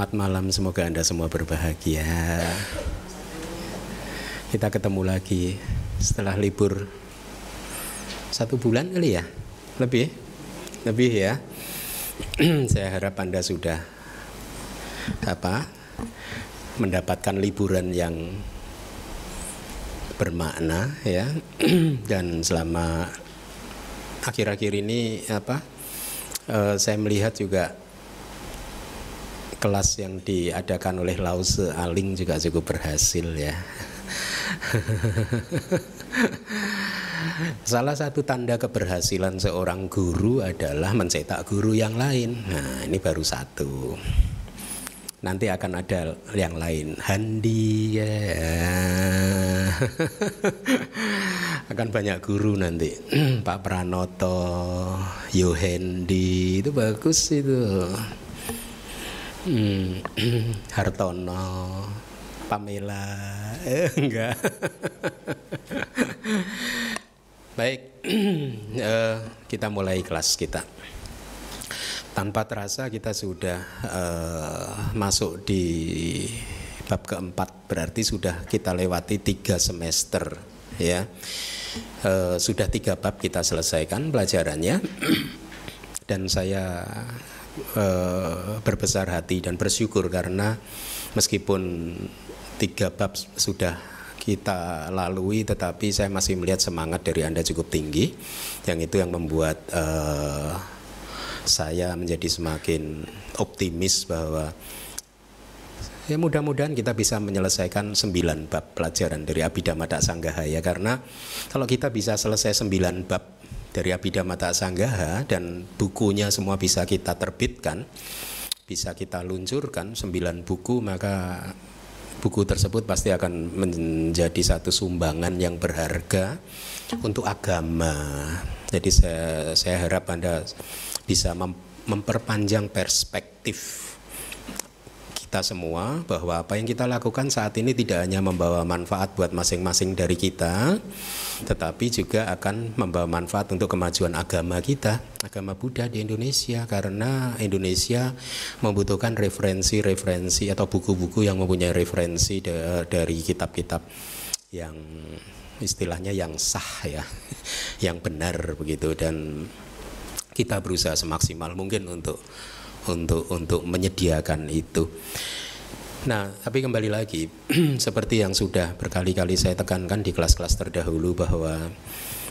Selamat malam, semoga Anda semua berbahagia. Kita ketemu lagi setelah libur satu bulan kali ya, lebih, lebih ya. Saya harap Anda sudah apa mendapatkan liburan yang bermakna ya dan selama akhir-akhir ini apa uh, saya melihat juga kelas yang diadakan oleh Lause Aling juga cukup berhasil ya. Salah satu tanda keberhasilan seorang guru adalah mencetak guru yang lain. Nah, ini baru satu. Nanti akan ada yang lain. Handi ya. akan banyak guru nanti. Pak Pranoto, Yohendi, itu bagus itu. Hmm, Hartono, Pamela, eh, enggak. Baik, uh, kita mulai kelas kita. Tanpa terasa kita sudah uh, masuk di bab keempat, berarti sudah kita lewati tiga semester, ya. Uh, sudah tiga bab kita selesaikan pelajarannya, dan saya uh, berbesar hati dan bersyukur karena meskipun tiga bab sudah kita lalui tetapi saya masih melihat semangat dari Anda cukup tinggi. Yang itu yang membuat uh, saya menjadi semakin optimis bahwa ya mudah-mudahan kita bisa menyelesaikan sembilan bab pelajaran dari Abhidhamma Sanggahaya karena kalau kita bisa selesai sembilan bab dari Abhidhamma Sanggaha dan bukunya semua bisa kita terbitkan, bisa kita luncurkan sembilan buku maka buku tersebut pasti akan menjadi satu sumbangan yang berharga untuk agama. Jadi saya saya harap Anda bisa mem memperpanjang perspektif kita semua bahwa apa yang kita lakukan saat ini tidak hanya membawa manfaat buat masing-masing dari kita, tetapi juga akan membawa manfaat untuk kemajuan agama kita, agama Buddha di Indonesia. Karena Indonesia membutuhkan referensi-referensi atau buku-buku yang mempunyai referensi dari kitab-kitab yang istilahnya yang sah ya, yang benar begitu. Dan kita berusaha semaksimal mungkin untuk untuk untuk menyediakan itu. Nah, tapi kembali lagi seperti yang sudah berkali-kali saya tekankan di kelas-kelas terdahulu bahwa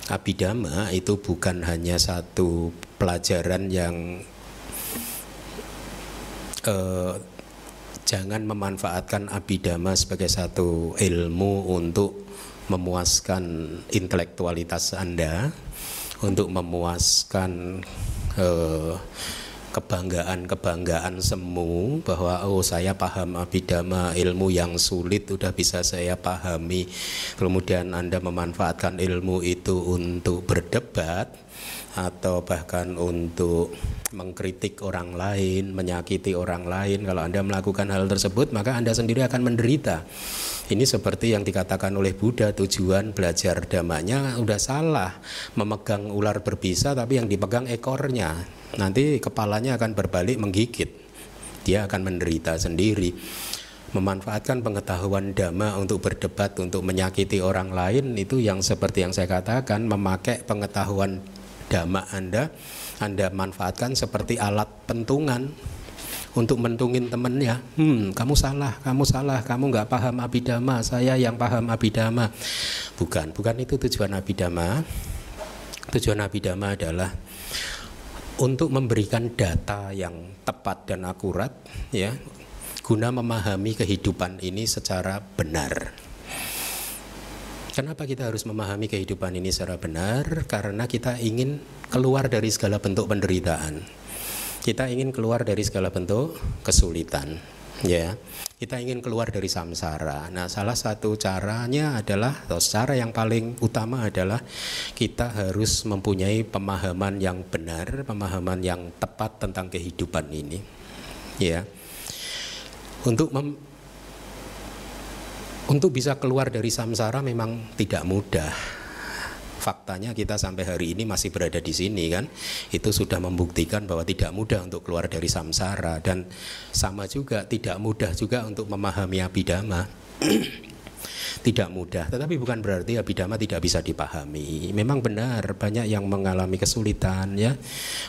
abidama itu bukan hanya satu pelajaran yang eh, jangan memanfaatkan abidama sebagai satu ilmu untuk memuaskan intelektualitas Anda, untuk memuaskan eh, kebanggaan-kebanggaan semu bahwa oh saya paham abidama ilmu yang sulit sudah bisa saya pahami kemudian Anda memanfaatkan ilmu itu untuk berdebat atau bahkan untuk mengkritik orang lain, menyakiti orang lain. Kalau Anda melakukan hal tersebut, maka Anda sendiri akan menderita. Ini seperti yang dikatakan oleh Buddha, tujuan belajar damanya udah salah. Memegang ular berbisa tapi yang dipegang ekornya. Nanti kepalanya akan berbalik menggigit. Dia akan menderita sendiri. Memanfaatkan pengetahuan dhamma untuk berdebat, untuk menyakiti orang lain itu yang seperti yang saya katakan memakai pengetahuan dhamma Anda Anda manfaatkan seperti alat pentungan untuk mentungin temennya hmm kamu salah kamu salah kamu nggak paham abidama saya yang paham abidama bukan bukan itu tujuan abidama tujuan abidama adalah untuk memberikan data yang tepat dan akurat ya guna memahami kehidupan ini secara benar Kenapa kita harus memahami kehidupan ini secara benar? Karena kita ingin keluar dari segala bentuk penderitaan. Kita ingin keluar dari segala bentuk kesulitan, ya. Kita ingin keluar dari samsara. Nah, salah satu caranya adalah atau cara yang paling utama adalah kita harus mempunyai pemahaman yang benar, pemahaman yang tepat tentang kehidupan ini. Ya. Untuk mem untuk bisa keluar dari samsara memang tidak mudah. Faktanya kita sampai hari ini masih berada di sini kan. Itu sudah membuktikan bahwa tidak mudah untuk keluar dari samsara dan sama juga tidak mudah juga untuk memahami abidama. tidak mudah, tetapi bukan berarti abidama tidak bisa dipahami. Memang benar banyak yang mengalami kesulitan ya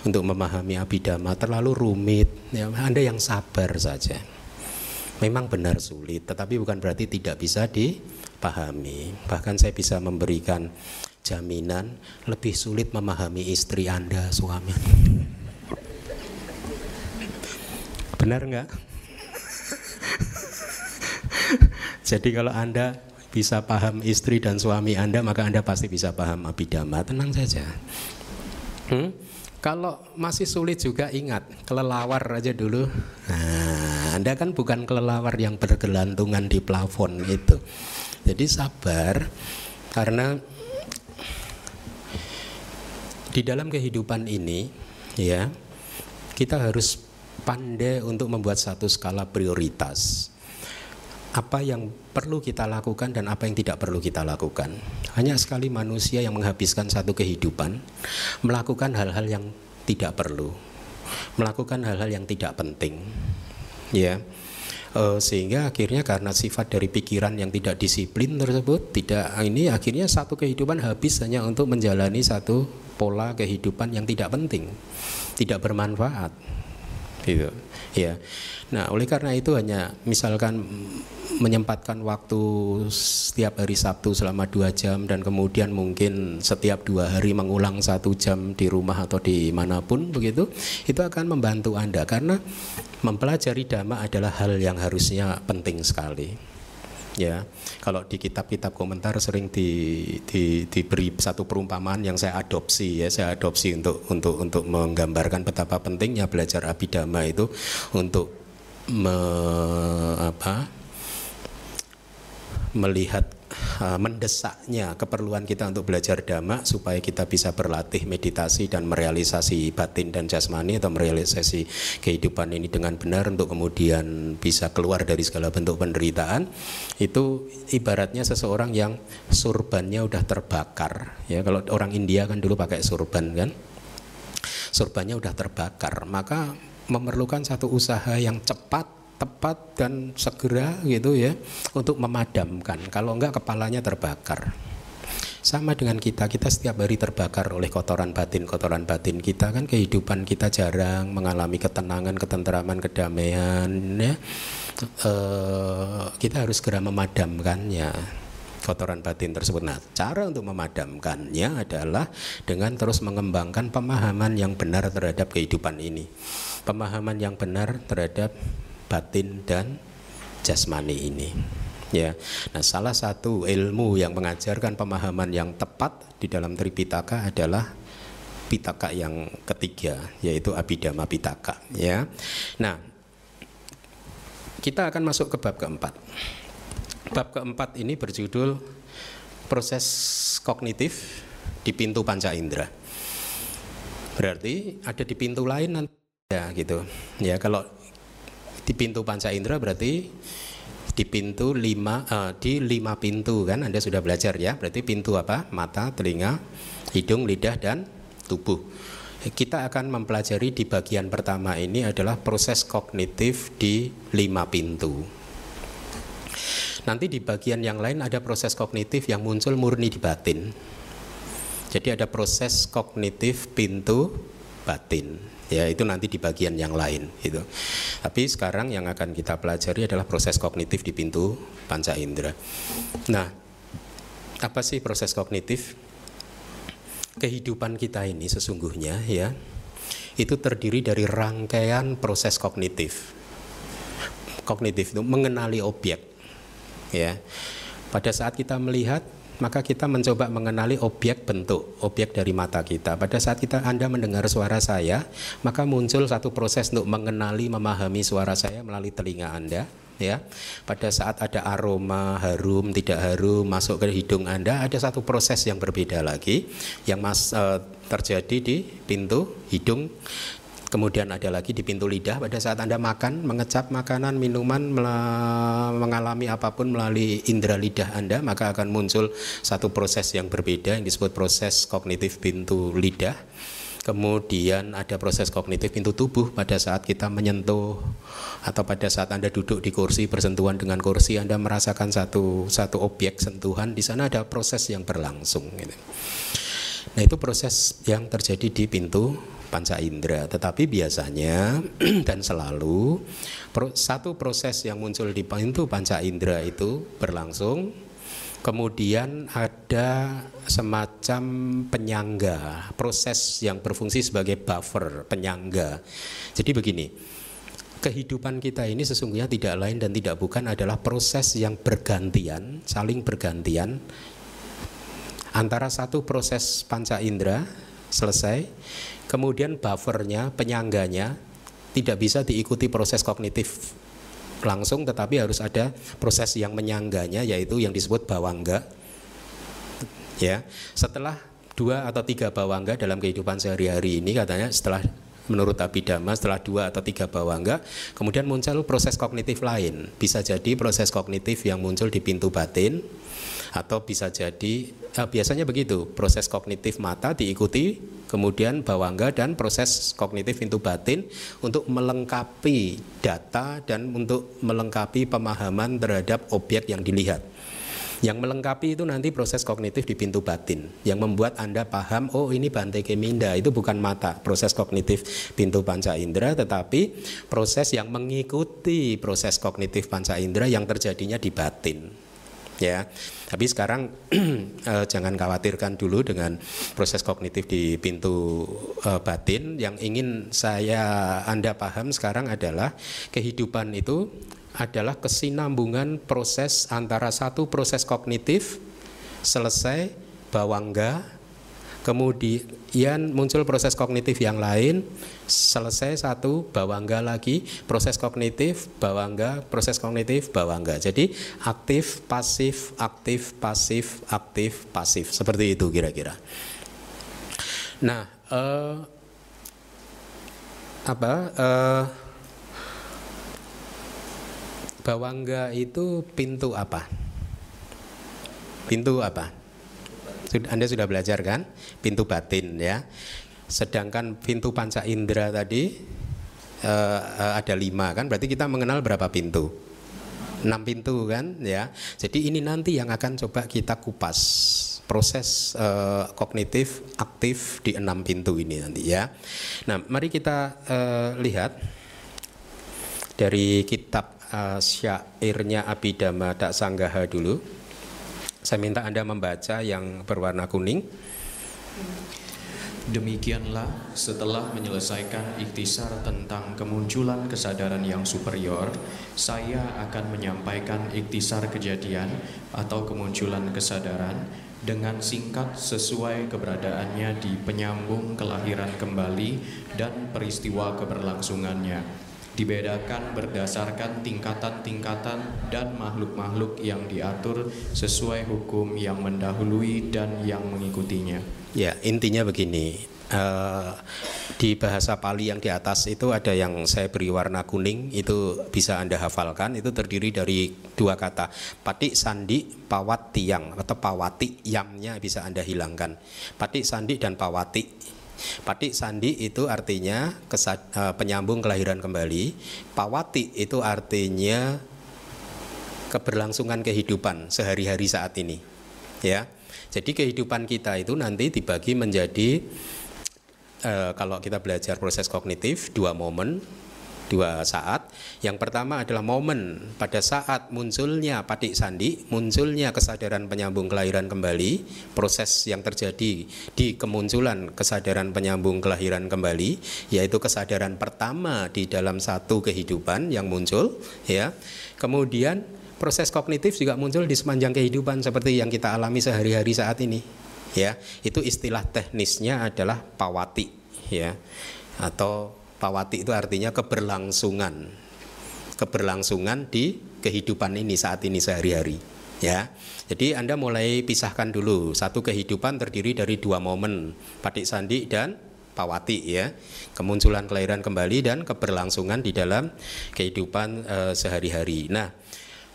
untuk memahami abidama terlalu rumit. Ya, Anda yang sabar saja memang benar sulit, tetapi bukan berarti tidak bisa dipahami. Bahkan saya bisa memberikan jaminan lebih sulit memahami istri Anda, suami. Benar nggak? Jadi kalau Anda bisa paham istri dan suami Anda, maka Anda pasti bisa paham abidama. Tenang saja. Hmm? Kalau masih sulit juga ingat, kelelawar aja dulu. Nah, Anda kan bukan kelelawar yang bergelantungan di plafon itu. Jadi sabar karena di dalam kehidupan ini ya kita harus pandai untuk membuat satu skala prioritas apa yang perlu kita lakukan dan apa yang tidak perlu kita lakukan. Hanya sekali manusia yang menghabiskan satu kehidupan melakukan hal-hal yang tidak perlu, melakukan hal-hal yang tidak penting, ya. Uh, sehingga akhirnya karena sifat dari pikiran yang tidak disiplin tersebut tidak ini akhirnya satu kehidupan habis hanya untuk menjalani satu pola kehidupan yang tidak penting, tidak bermanfaat, gitu, ya. Nah, oleh karena itu hanya misalkan menyempatkan waktu setiap hari Sabtu selama dua jam dan kemudian mungkin setiap dua hari mengulang satu jam di rumah atau di mana pun begitu, itu akan membantu Anda. Karena mempelajari dhamma adalah hal yang harusnya penting sekali ya kalau di kitab-kitab komentar sering di, di, diberi satu perumpamaan yang saya adopsi ya saya adopsi untuk untuk untuk menggambarkan betapa pentingnya belajar abidama itu untuk me, apa, melihat mendesaknya keperluan kita untuk belajar dhamma supaya kita bisa berlatih meditasi dan merealisasi batin dan jasmani atau merealisasi kehidupan ini dengan benar untuk kemudian bisa keluar dari segala bentuk penderitaan. Itu ibaratnya seseorang yang surbannya udah terbakar. Ya kalau orang India kan dulu pakai surban kan? Surbannya udah terbakar. Maka memerlukan satu usaha yang cepat, tepat dan segera gitu ya untuk memadamkan. Kalau enggak kepalanya terbakar. Sama dengan kita, kita setiap hari terbakar oleh kotoran batin, kotoran batin kita kan kehidupan kita jarang mengalami ketenangan, ketenteraman, kedamaian ya. E, kita harus segera memadamkannya kotoran batin tersebut. Nah, cara untuk memadamkannya adalah dengan terus mengembangkan pemahaman yang benar terhadap kehidupan ini pemahaman yang benar terhadap batin dan jasmani ini. Ya. Nah, salah satu ilmu yang mengajarkan pemahaman yang tepat di dalam Tripitaka adalah pitaka yang ketiga, yaitu Abhidhamma Pitaka, ya. Nah, kita akan masuk ke bab keempat. Bab keempat ini berjudul proses kognitif di pintu panca indera. Berarti ada di pintu lain nanti ya gitu ya kalau di pintu panca indera berarti di pintu lima uh, di lima pintu kan? Anda sudah belajar ya. Berarti pintu apa? Mata telinga hidung lidah dan tubuh. Kita akan mempelajari di bagian pertama ini adalah proses kognitif di lima pintu. Nanti di bagian yang lain ada proses kognitif yang muncul murni di batin. Jadi ada proses kognitif pintu batin ya itu nanti di bagian yang lain itu. Tapi sekarang yang akan kita pelajari adalah proses kognitif di pintu panca indera. Nah, apa sih proses kognitif? Kehidupan kita ini sesungguhnya ya itu terdiri dari rangkaian proses kognitif. Kognitif itu mengenali objek ya. Pada saat kita melihat maka kita mencoba mengenali objek bentuk, objek dari mata kita. Pada saat kita Anda mendengar suara saya, maka muncul satu proses untuk mengenali, memahami suara saya melalui telinga Anda ya. Pada saat ada aroma harum tidak harum masuk ke hidung Anda ada satu proses yang berbeda lagi yang mas, uh, terjadi di pintu hidung Kemudian ada lagi di pintu lidah pada saat Anda makan, mengecap makanan, minuman, mengalami apa pun melalui indera lidah Anda, maka akan muncul satu proses yang berbeda yang disebut proses kognitif pintu lidah. Kemudian ada proses kognitif pintu tubuh pada saat kita menyentuh atau pada saat Anda duduk di kursi bersentuhan dengan kursi Anda merasakan satu satu objek sentuhan di sana ada proses yang berlangsung gitu. Nah, itu proses yang terjadi di pintu panca indera. Tetapi biasanya dan selalu satu proses yang muncul di pintu panca indera itu berlangsung Kemudian ada semacam penyangga, proses yang berfungsi sebagai buffer, penyangga. Jadi begini, kehidupan kita ini sesungguhnya tidak lain dan tidak bukan adalah proses yang bergantian, saling bergantian antara satu proses panca indera selesai kemudian buffernya, penyangganya tidak bisa diikuti proses kognitif langsung tetapi harus ada proses yang menyangganya yaitu yang disebut bawangga. Ya setelah dua atau tiga bawangga dalam kehidupan sehari-hari ini katanya setelah menurut Abhidhamma setelah dua atau tiga bawangga kemudian muncul proses kognitif lain. Bisa jadi proses kognitif yang muncul di pintu batin atau bisa jadi eh, biasanya begitu proses kognitif mata diikuti kemudian bawangga dan proses kognitif pintu batin untuk melengkapi data dan untuk melengkapi pemahaman terhadap objek yang dilihat. Yang melengkapi itu nanti proses kognitif di pintu batin yang membuat Anda paham oh ini Bante Keminda itu bukan mata proses kognitif pintu panca indera tetapi proses yang mengikuti proses kognitif panca indera yang terjadinya di batin ya. Tapi sekarang eh, jangan khawatirkan dulu dengan proses kognitif di pintu eh, batin. Yang ingin saya Anda paham sekarang adalah kehidupan itu adalah kesinambungan proses antara satu proses kognitif selesai bawangga kemudian muncul proses kognitif yang lain. Selesai satu bawangga lagi. Proses kognitif bawangga proses kognitif bawangga jadi aktif pasif aktif pasif aktif pasif. Seperti itu kira-kira. Nah eh, apa eh, bawangga itu pintu apa? Pintu apa anda sudah belajar kan? Pintu batin ya. Sedangkan pintu panca indera tadi uh, uh, ada lima kan? Berarti kita mengenal berapa pintu? Enam pintu kan ya. Jadi ini nanti yang akan coba kita kupas proses uh, kognitif aktif di enam pintu ini nanti ya. Nah, mari kita uh, lihat dari kitab uh, syairnya Abhidhamma Tak Sanggaha dulu. Saya minta Anda membaca yang berwarna kuning. Demikianlah setelah menyelesaikan ikhtisar tentang kemunculan kesadaran yang superior, saya akan menyampaikan ikhtisar kejadian atau kemunculan kesadaran dengan singkat sesuai keberadaannya di penyambung kelahiran kembali dan peristiwa keberlangsungannya dibedakan berdasarkan tingkatan-tingkatan dan makhluk-makhluk yang diatur sesuai hukum yang mendahului dan yang mengikutinya. Ya, intinya begini. Uh, di bahasa Pali yang di atas itu ada yang saya beri warna kuning itu bisa anda hafalkan itu terdiri dari dua kata patik sandi pawat tiang atau pawati yamnya bisa anda hilangkan patik sandi dan pawati Patik sandi itu artinya kesad, uh, penyambung kelahiran kembali. Pawati itu artinya keberlangsungan kehidupan sehari-hari saat ini. Ya. Jadi kehidupan kita itu nanti dibagi menjadi uh, kalau kita belajar proses kognitif dua momen dua saat. Yang pertama adalah momen pada saat munculnya patik sandi, munculnya kesadaran penyambung kelahiran kembali, proses yang terjadi di kemunculan kesadaran penyambung kelahiran kembali, yaitu kesadaran pertama di dalam satu kehidupan yang muncul, ya. Kemudian proses kognitif juga muncul di sepanjang kehidupan seperti yang kita alami sehari-hari saat ini. Ya, itu istilah teknisnya adalah pawati, ya. Atau pawati itu artinya keberlangsungan. Keberlangsungan di kehidupan ini saat ini sehari-hari. Ya, jadi Anda mulai pisahkan dulu. Satu kehidupan terdiri dari dua momen, patik sandi dan pawati ya kemunculan kelahiran kembali dan keberlangsungan di dalam kehidupan uh, sehari-hari. Nah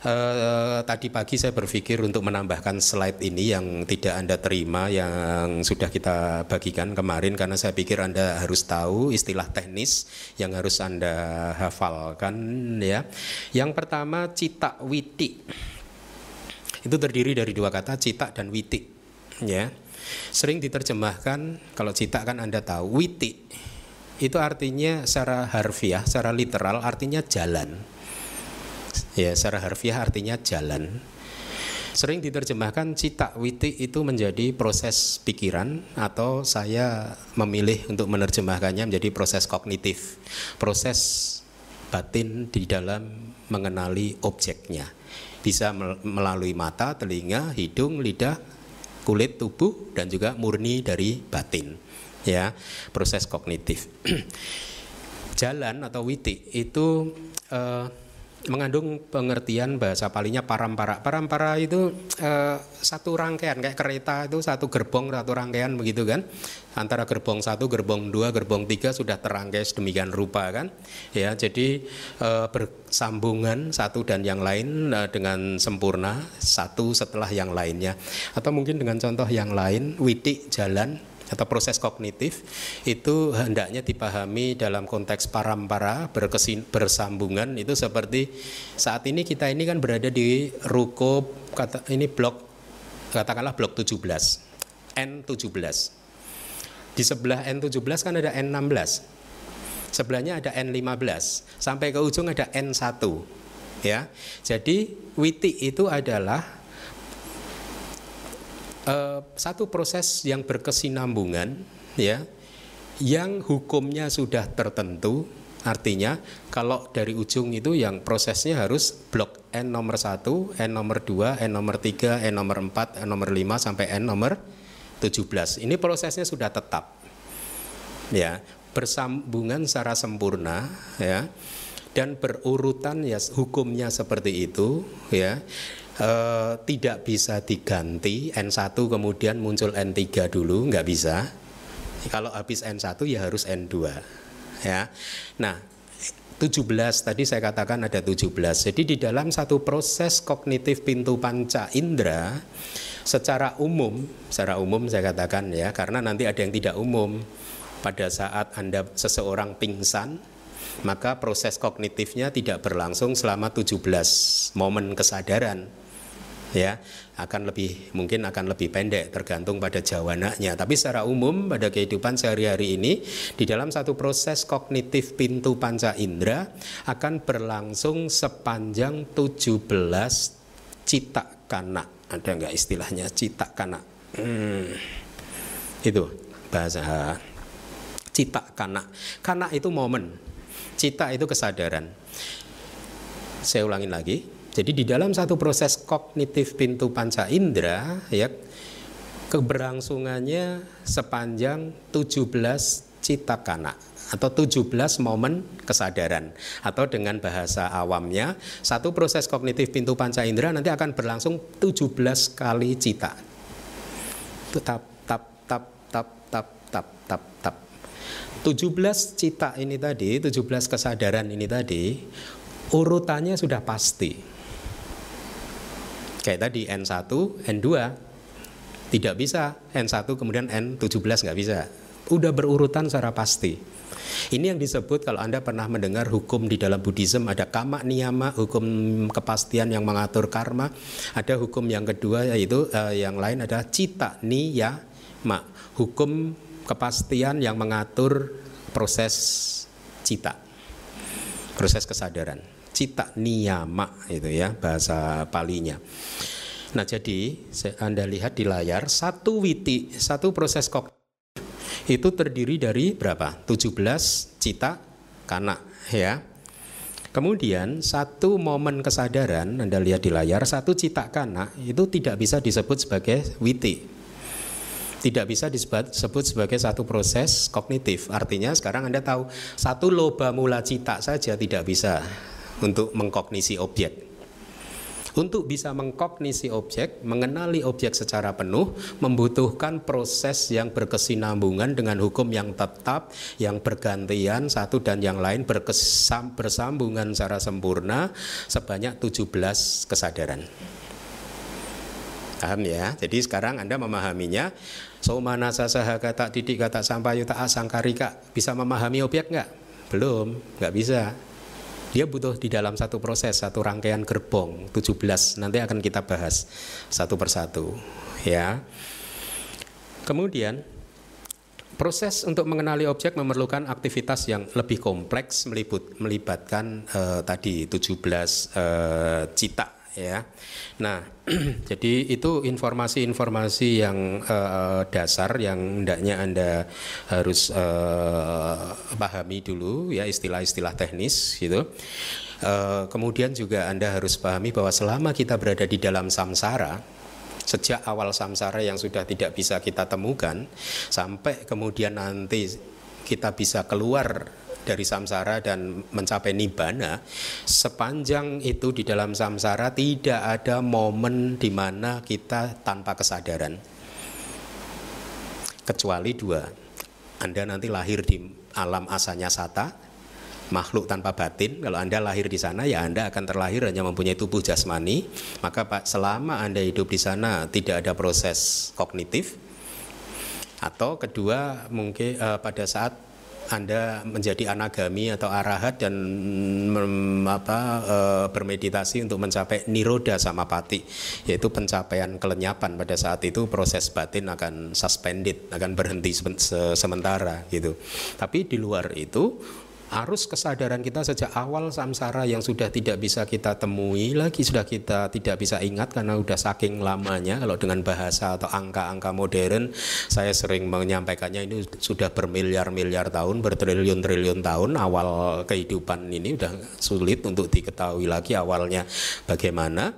Uh, tadi pagi saya berpikir untuk menambahkan slide ini yang tidak Anda terima yang sudah kita bagikan kemarin karena saya pikir Anda harus tahu istilah teknis yang harus Anda hafalkan ya. Yang pertama cita witi. Itu terdiri dari dua kata cita dan witi ya. Sering diterjemahkan kalau cita kan Anda tahu witi itu artinya secara harfiah, secara literal artinya jalan. Ya, secara harfiah artinya jalan. Sering diterjemahkan cita witi itu menjadi proses pikiran atau saya memilih untuk menerjemahkannya menjadi proses kognitif, proses batin di dalam mengenali objeknya. Bisa melalui mata, telinga, hidung, lidah, kulit tubuh dan juga murni dari batin ya proses kognitif jalan atau witi itu uh, mengandung pengertian bahasa palingnya parampara. Parampara itu uh, satu rangkaian kayak kereta itu satu gerbong satu rangkaian begitu kan. Antara gerbong satu, gerbong dua, gerbong tiga sudah terangkai sedemikian rupa kan. Ya, jadi uh, bersambungan satu dan yang lain uh, dengan sempurna satu setelah yang lainnya. Atau mungkin dengan contoh yang lain, witi jalan atau proses kognitif itu hendaknya dipahami dalam konteks parampara berkesin, bersambungan. Itu seperti saat ini kita ini kan berada di ruko kata ini blok katakanlah blok 17 N17 di sebelah N17 kan ada N16 sebelahnya ada N15 sampai ke ujung ada N1 ya. Jadi witi itu adalah uh, satu proses yang berkesinambungan ya yang hukumnya sudah tertentu artinya kalau dari ujung itu yang prosesnya harus blok N nomor 1, N nomor 2, N nomor 3, N nomor 4, N nomor 5 sampai N nomor 17. Ini prosesnya sudah tetap. Ya, bersambungan secara sempurna ya dan berurutan ya hukumnya seperti itu ya uh, tidak bisa diganti N1 kemudian muncul N3 dulu nggak bisa. Kalau habis N1 ya harus N2 ya. Nah 17 tadi saya katakan ada 17 jadi di dalam satu proses kognitif pintu panca indera secara umum secara umum saya katakan ya karena nanti ada yang tidak umum. Pada saat Anda seseorang pingsan maka proses kognitifnya tidak berlangsung selama 17 momen kesadaran ya akan lebih mungkin akan lebih pendek tergantung pada jawananya tapi secara umum pada kehidupan sehari-hari ini di dalam satu proses kognitif pintu panca indera akan berlangsung sepanjang 17 cita kana ada nggak istilahnya cita kana hmm, itu bahasa cita kana kana itu momen cita itu kesadaran. Saya ulangin lagi jadi di dalam satu proses kognitif pintu panca indera ya keberlangsungannya sepanjang 17 cita kana atau 17 momen kesadaran atau dengan bahasa awamnya satu proses kognitif pintu panca indera nanti akan berlangsung 17 kali cita. Tap tap tap tap tap tap tap tap. 17 cita ini tadi, 17 kesadaran ini tadi urutannya sudah pasti. Kayak tadi N1, N2 tidak bisa N1 kemudian N17 nggak bisa. Udah berurutan secara pasti. Ini yang disebut kalau Anda pernah mendengar hukum di dalam Buddhism ada kama niyama, hukum kepastian yang mengatur karma. Ada hukum yang kedua yaitu uh, yang lain ada cita niyama, hukum kepastian yang mengatur proses cita. Proses kesadaran cita niyama itu ya bahasa palinya. Nah jadi Anda lihat di layar satu witi, satu proses kok itu terdiri dari berapa? 17 cita kana ya. Kemudian satu momen kesadaran Anda lihat di layar satu citakana itu tidak bisa disebut sebagai witi. Tidak bisa disebut sebagai satu proses kognitif. Artinya sekarang Anda tahu satu loba mula cita saja tidak bisa untuk mengkognisi objek. Untuk bisa mengkognisi objek, mengenali objek secara penuh, membutuhkan proses yang berkesinambungan dengan hukum yang tetap, yang bergantian satu dan yang lain berkesam, bersambungan secara sempurna sebanyak 17 kesadaran. Paham ya? Jadi sekarang Anda memahaminya Somana sasaha kata didik kata sampayuta asangkarika Bisa memahami objek nggak? Belum, nggak bisa dia butuh di dalam satu proses, satu rangkaian gerbong 17. Nanti akan kita bahas satu persatu, ya. Kemudian proses untuk mengenali objek memerlukan aktivitas yang lebih kompleks melibut, melibatkan uh, tadi 17 uh, eh, cita ya. Nah, jadi itu informasi-informasi yang uh, dasar yang hendaknya Anda harus uh, pahami dulu ya istilah-istilah teknis gitu. Uh, kemudian juga Anda harus pahami bahwa selama kita berada di dalam samsara sejak awal samsara yang sudah tidak bisa kita temukan sampai kemudian nanti kita bisa keluar dari samsara dan mencapai nibbana, sepanjang itu di dalam samsara tidak ada momen di mana kita tanpa kesadaran. Kecuali dua, Anda nanti lahir di alam asanya sata, makhluk tanpa batin. Kalau Anda lahir di sana, ya Anda akan terlahir hanya mempunyai tubuh jasmani. Maka Pak, selama Anda hidup di sana tidak ada proses kognitif. Atau kedua, mungkin uh, pada saat anda menjadi anagami atau arahat dan mem, apa, e, bermeditasi untuk mencapai niroda sama pati yaitu pencapaian kelenyapan. Pada saat itu proses batin akan suspended akan berhenti sementara gitu. Tapi di luar itu arus kesadaran kita sejak awal samsara yang sudah tidak bisa kita temui lagi sudah kita tidak bisa ingat karena sudah saking lamanya. Kalau dengan bahasa atau angka-angka modern saya sering menyampaikannya ini sudah bermiliar-miliar tahun bertriliun-triliun tahun. Awal kehidupan ini sudah sulit untuk diketahui lagi awalnya bagaimana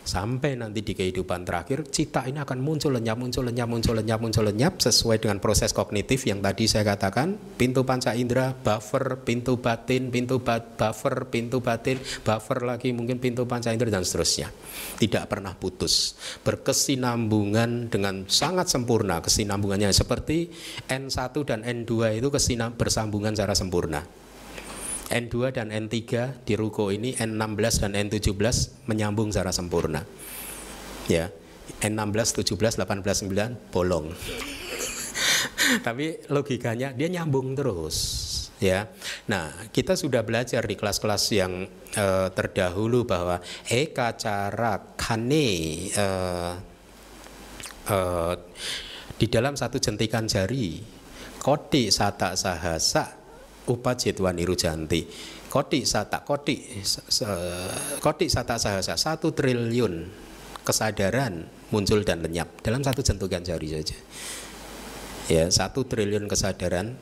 sampai nanti di kehidupan terakhir cita ini akan muncul lenyap muncul lenyap muncul lenyap muncul lenyap sesuai dengan proses kognitif yang tadi saya katakan. Pintu panca indera buffer pintu batin pintu bat, buffer pintu batin buffer lagi mungkin pintu panca indera dan seterusnya. Tidak pernah putus. Berkesinambungan dengan sangat sempurna. Kesinambungannya seperti N1 dan N2 itu kesinam bersambungan secara sempurna N2 dan N3 di ruko ini N16 dan N17 menyambung secara sempurna. Ya. N16, 17, 18, 9 bolong. Tapi logikanya dia nyambung terus ya. Nah, kita sudah belajar di kelas-kelas yang uh, terdahulu bahwa eka cara kane uh, uh, di dalam satu jentikan jari koti sata sahasa upajitwan irujanti koti sata koti sata sahasa satu triliun kesadaran muncul dan lenyap dalam satu jentukan jari saja. Ya satu triliun kesadaran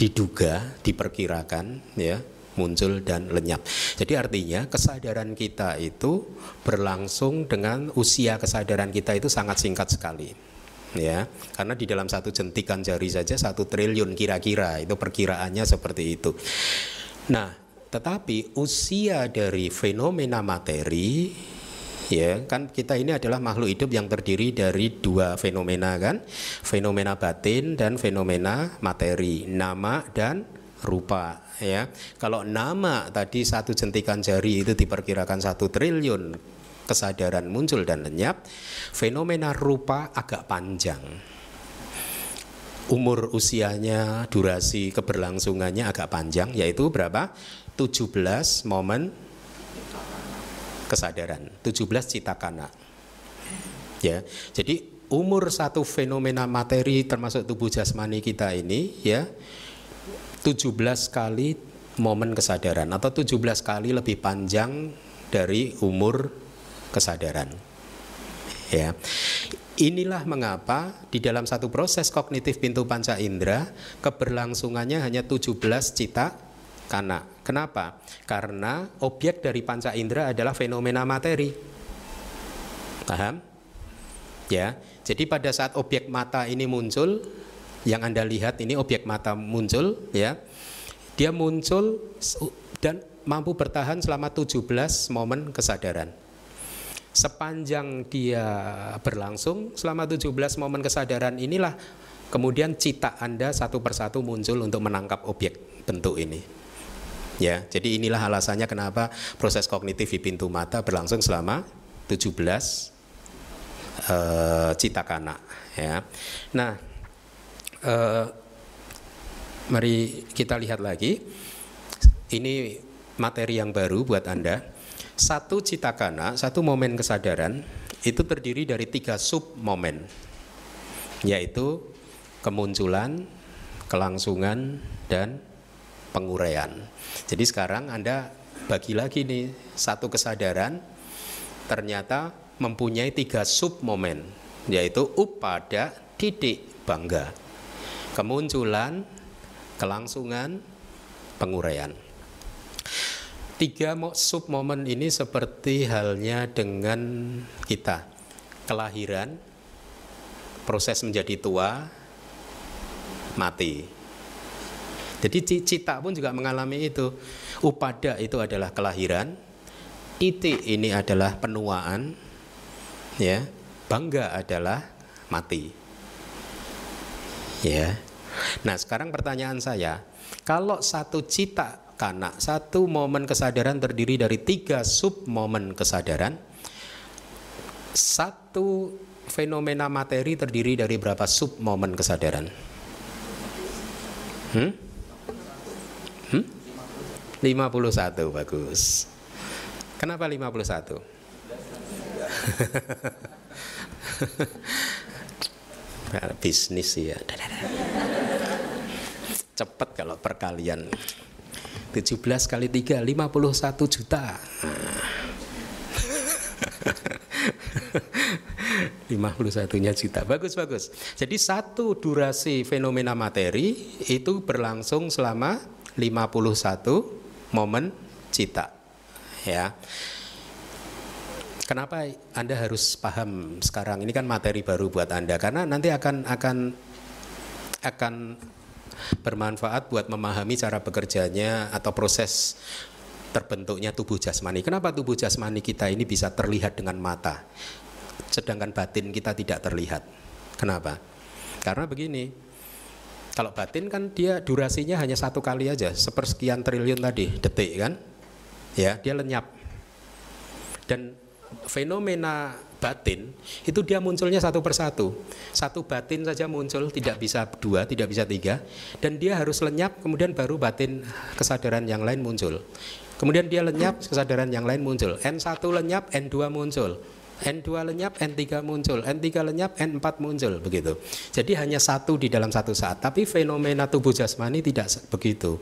diduga diperkirakan ya muncul dan lenyap. Jadi artinya kesadaran kita itu berlangsung dengan usia kesadaran kita itu sangat singkat sekali ya karena di dalam satu jentikan jari saja satu triliun kira-kira itu perkiraannya seperti itu. Nah tetapi usia dari fenomena materi ya kan kita ini adalah makhluk hidup yang terdiri dari dua fenomena kan? Fenomena batin dan fenomena materi nama dan rupa ya. Kalau nama tadi satu jentikan jari itu diperkirakan satu triliun kesadaran muncul dan lenyap, fenomena rupa agak panjang. Umur usianya, durasi keberlangsungannya agak panjang, yaitu berapa? 17 momen kesadaran, 17 citakana. Ya, jadi umur satu fenomena materi termasuk tubuh jasmani kita ini ya 17 kali momen kesadaran atau 17 kali lebih panjang dari umur kesadaran. Ya. Inilah mengapa di dalam satu proses kognitif pintu panca indera keberlangsungannya hanya 17 cita kana. Kenapa? Karena objek dari panca indera adalah fenomena materi. Paham? Ya. Jadi pada saat objek mata ini muncul, yang Anda lihat ini objek mata muncul, ya. Dia muncul dan mampu bertahan selama 17 momen kesadaran. Sepanjang dia berlangsung selama 17 momen kesadaran inilah kemudian cita Anda satu persatu muncul untuk menangkap objek bentuk ini. Ya, jadi inilah alasannya kenapa proses kognitif di pintu mata berlangsung selama 17 uh, citakana ya. Nah, uh, mari kita lihat lagi. Ini materi yang baru buat Anda. Satu citakana, satu momen kesadaran itu terdiri dari tiga sub momen, yaitu kemunculan, kelangsungan, dan penguraian. Jadi sekarang Anda bagi lagi nih satu kesadaran ternyata mempunyai tiga sub momen yaitu upada titik bangga kemunculan kelangsungan penguraian tiga sub momen ini seperti halnya dengan kita. Kelahiran proses menjadi tua mati. Jadi cita pun juga mengalami itu. Upada itu adalah kelahiran titik ini adalah penuaan ya. Bangga adalah mati. Ya. Nah sekarang pertanyaan saya kalau satu cita karena satu momen kesadaran terdiri dari tiga sub momen kesadaran satu fenomena materi terdiri dari berapa sub momen kesadaran hmm? Hmm? 51 bagus Kenapa 51? bisnis ya cepat kalau perkalian 17 kali 3 51 juta. 51 nya juta. Bagus bagus. Jadi satu durasi fenomena materi itu berlangsung selama 51 momen cita ya. Kenapa Anda harus paham sekarang? Ini kan materi baru buat Anda karena nanti akan akan akan bermanfaat buat memahami cara bekerjanya atau proses terbentuknya tubuh jasmani. Kenapa tubuh jasmani kita ini bisa terlihat dengan mata, sedangkan batin kita tidak terlihat? Kenapa? Karena begini, kalau batin kan dia durasinya hanya satu kali aja, sepersekian triliun tadi detik kan, ya dia lenyap. Dan fenomena batin itu dia munculnya satu persatu. Satu batin saja muncul tidak bisa dua tidak bisa tiga. Dan dia harus lenyap kemudian baru batin kesadaran yang lain muncul. Kemudian dia lenyap kesadaran yang lain muncul. N1 lenyap N2 muncul. N2 lenyap, N3 muncul, N3 lenyap, N4 muncul begitu. Jadi hanya satu di dalam satu saat, tapi fenomena tubuh jasmani tidak begitu.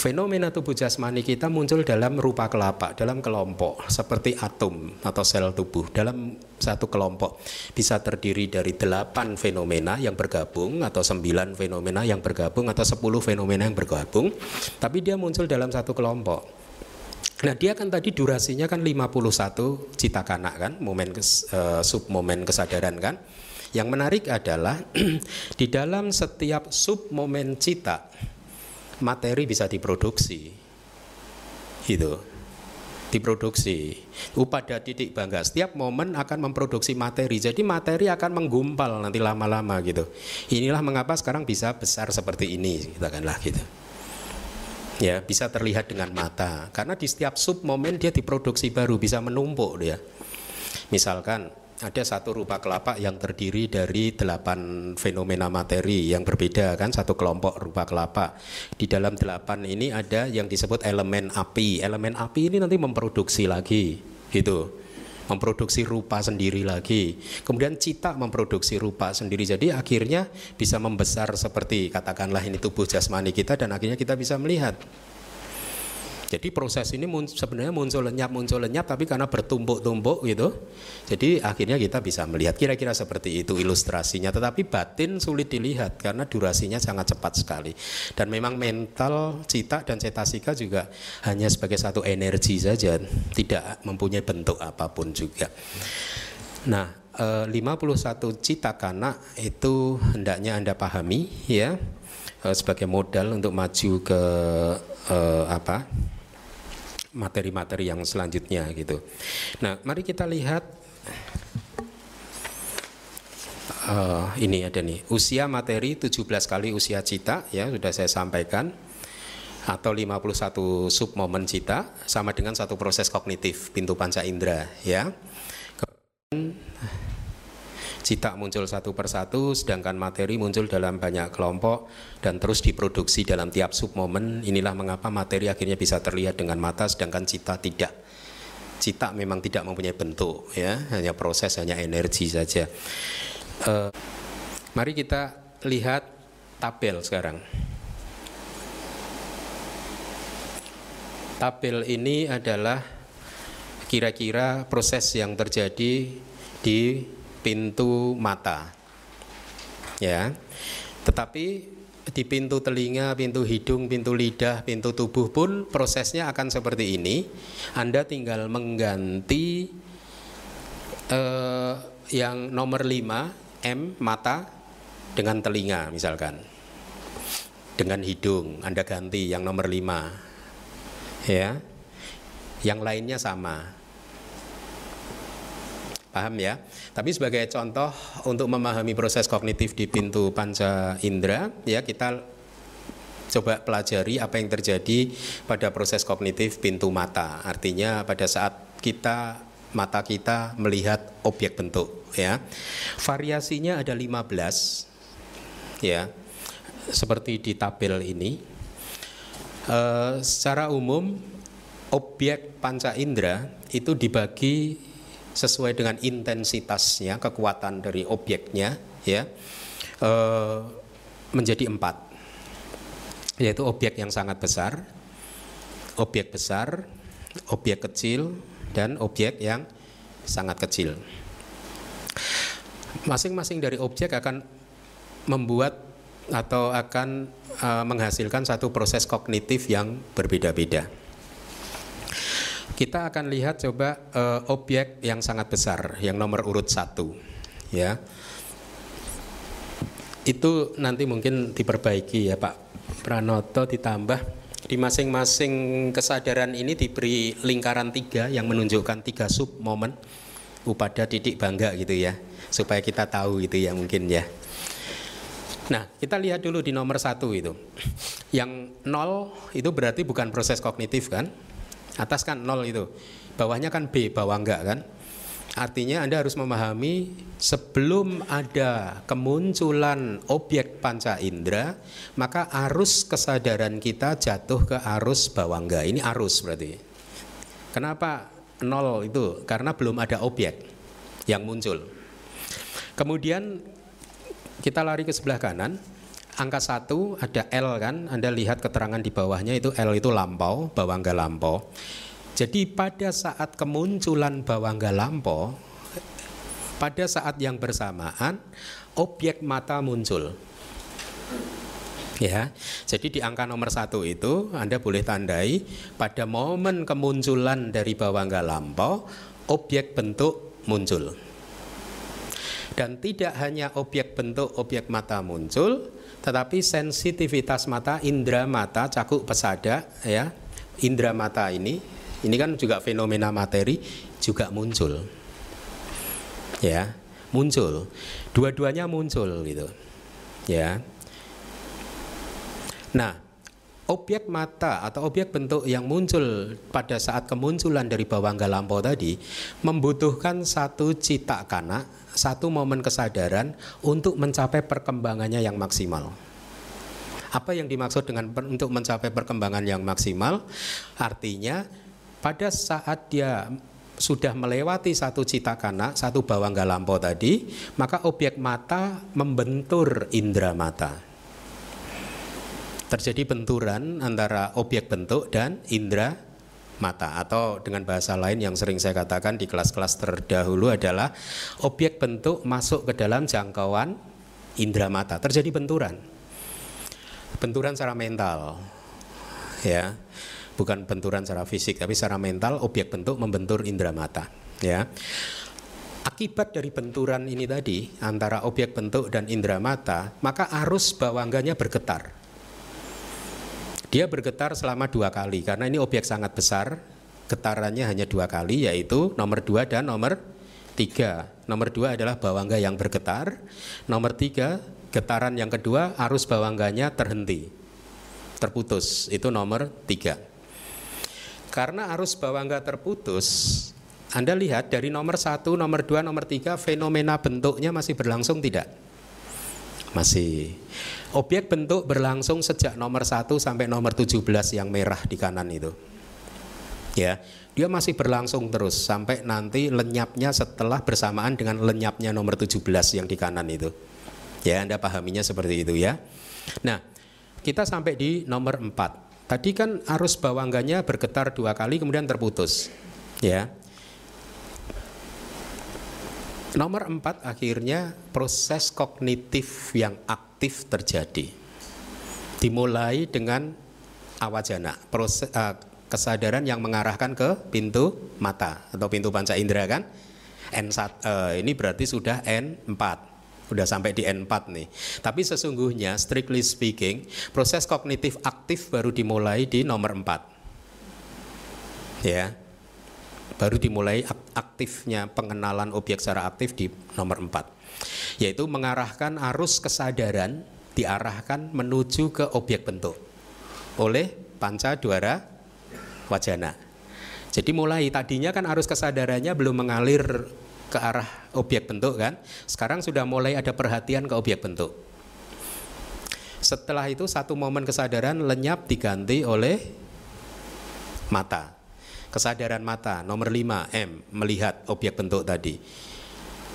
Fenomena tubuh jasmani kita muncul dalam rupa kelapa, dalam kelompok seperti atom atau sel tubuh. Dalam satu kelompok bisa terdiri dari delapan fenomena yang bergabung atau sembilan fenomena yang bergabung atau sepuluh fenomena yang bergabung, tapi dia muncul dalam satu kelompok. Nah dia kan tadi durasinya kan 51 cita kanak kan, momen kes, uh, sub momen kesadaran kan. Yang menarik adalah di dalam setiap sub momen cita materi bisa diproduksi. Gitu. Diproduksi. Upada titik bangga. Setiap momen akan memproduksi materi. Jadi materi akan menggumpal nanti lama-lama gitu. Inilah mengapa sekarang bisa besar seperti ini katakanlah gitu. Ya bisa terlihat dengan mata. Karena di setiap sub momen dia diproduksi baru bisa menumpuk dia. Misalkan ada satu rupa kelapa yang terdiri dari delapan fenomena materi yang berbeda kan satu kelompok rupa kelapa. Di dalam delapan ini ada yang disebut elemen api. Elemen api ini nanti memproduksi lagi gitu. Memproduksi rupa sendiri lagi. Kemudian cita memproduksi rupa sendiri. Jadi akhirnya bisa membesar seperti katakanlah ini tubuh jasmani kita dan akhirnya kita bisa melihat Jadi proses ini sebenarnya muncul lenyap muncul lenyap tapi karena bertumpuk-tumpuk gitu. Jadi akhirnya kita bisa melihat kira-kira seperti itu ilustrasinya. Tetapi batin sulit dilihat karena durasinya sangat cepat sekali. Dan memang mental cita dan cetasika juga hanya sebagai satu energi saja, tidak mempunyai bentuk apa pun juga. Nah, 51 eh, cita kana itu hendaknya Anda pahami ya eh, sebagai modal untuk maju ke eh, apa materi-materi yang selanjutnya gitu. Nah, mari kita lihat uh, ini ada nih usia materi 17 kali usia cita ya sudah saya sampaikan atau 51 sub momen cita sama dengan satu proses kognitif pintu panca indera ya. Kemudian, cita muncul satu persatu, sedangkan materi muncul dalam banyak kelompok dan terus diproduksi dalam tiap sub momen. Inilah mengapa materi akhirnya bisa terlihat dengan mata, sedangkan cita tidak. Cita memang tidak mempunyai bentuk, ya, hanya proses, hanya energi saja. Uh, mari kita lihat tabel sekarang. Tabel ini adalah kira-kira proses yang terjadi di pintu mata. Ya. Tetapi di pintu telinga, pintu hidung, pintu lidah, pintu tubuh pun prosesnya akan seperti ini. Anda tinggal mengganti eh, yang nomor 5 M mata dengan telinga misalkan. Dengan hidung Anda ganti yang nomor 5. Ya. Yang lainnya sama. Paham ya? Tapi sebagai contoh untuk memahami proses kognitif di pintu panca indera, ya kita coba pelajari apa yang terjadi pada proses kognitif pintu mata. Artinya pada saat kita mata kita melihat objek bentuk ya. Variasinya ada 15 ya. Seperti di tabel ini. E, secara umum objek panca indera itu dibagi sesuai dengan intensitasnya kekuatan dari objeknya ya e, menjadi empat. Yaitu objek yang sangat besar objek besar objek kecil dan objek yang sangat kecil. Masing-masing dari objek akan membuat atau akan e, menghasilkan satu proses kognitif yang berbeda-beda kita akan lihat coba uh, objek yang sangat besar, yang nomor urut satu, ya. Itu nanti mungkin diperbaiki ya Pak Pranoto ditambah di masing-masing kesadaran ini diberi lingkaran tiga yang menunjukkan tiga sub momen upada titik bangga gitu ya supaya kita tahu itu ya mungkin ya Nah, kita lihat dulu di nomor satu itu. Yang nol itu berarti bukan proses kognitif kan? Atas kan nol itu. Bawahnya kan B, bawah enggak kan? Artinya Anda harus memahami sebelum ada kemunculan objek panca indera, maka arus kesadaran kita jatuh ke arus bawah enggak. Ini arus berarti. Kenapa nol itu? Karena belum ada objek yang muncul. Kemudian kita lari ke sebelah kanan, angka satu ada L kan, Anda lihat keterangan di bawahnya itu L itu lampau, bawangga lampau. Jadi pada saat kemunculan bawangga lampau, pada saat yang bersamaan objek mata muncul. Ya, jadi di angka nomor satu itu Anda boleh tandai pada momen kemunculan dari bawangga lampau, objek bentuk muncul. Dan tidak hanya objek bentuk objek mata muncul, tetapi sensitivitas mata, indera mata, cakuk pesada, ya, indera mata ini, ini kan juga fenomena materi juga muncul, ya, muncul, dua-duanya muncul gitu, ya. Nah, objek mata atau objek bentuk yang muncul pada saat kemunculan dari bawang lampau tadi membutuhkan satu cita kana satu momen kesadaran untuk mencapai perkembangannya yang maksimal. Apa yang dimaksud dengan untuk mencapai perkembangan yang maksimal? Artinya pada saat dia sudah melewati satu cita kana, satu bawang lampau tadi, maka objek mata membentur indera mata. Terjadi benturan antara objek bentuk dan indera mata. Atau dengan bahasa lain yang sering saya katakan di kelas-kelas terdahulu adalah objek bentuk masuk ke dalam jangkauan indera mata. Terjadi benturan. Benturan secara mental ya. Bukan benturan secara fisik tapi secara mental objek bentuk membentur indera mata ya. Akibat dari benturan ini tadi antara objek bentuk dan indera mata maka arus bawangganya bergetar dia bergetar selama dua kali karena ini objek sangat besar. Getarannya hanya dua kali yaitu nomor dua dan nomor tiga. Nomor dua adalah bawangga yang bergetar. Nomor tiga getaran yang kedua arus bawangganya terhenti, terputus. Itu nomor tiga. Karena arus bawangga terputus, Anda lihat dari nomor satu, nomor dua, nomor tiga fenomena bentuknya masih berlangsung tidak? Masih. Objek bentuk berlangsung sejak nomor 1 sampai nomor 17 yang merah di kanan itu. Ya, dia masih berlangsung terus sampai nanti lenyapnya setelah bersamaan dengan lenyapnya nomor 17 yang di kanan itu. Ya, Anda pahaminya seperti itu ya. Nah, kita sampai di nomor 4. Tadi kan arus bawangganya bergetar dua kali kemudian terputus. Ya. Nomor empat akhirnya proses kognitif yang aktif terjadi. Dimulai dengan awajana, proses uh, kesadaran yang mengarahkan ke pintu mata atau pintu panca indera kan. N1 uh, eh, ini berarti sudah N4. Sudah sampai di N4 nih. Tapi sesungguhnya strictly speaking, proses kognitif aktif baru dimulai di nomor 4. Ya baru dimulai aktifnya pengenalan objek secara aktif di nomor 4 yaitu mengarahkan arus kesadaran diarahkan menuju ke objek bentuk oleh panca duara wajana. Jadi mulai tadinya kan arus kesadarannya belum mengalir ke arah objek bentuk kan sekarang sudah mulai ada perhatian ke objek bentuk. Setelah itu satu momen kesadaran lenyap diganti oleh mata kesadaran mata nomor 5 M melihat objek bentuk tadi.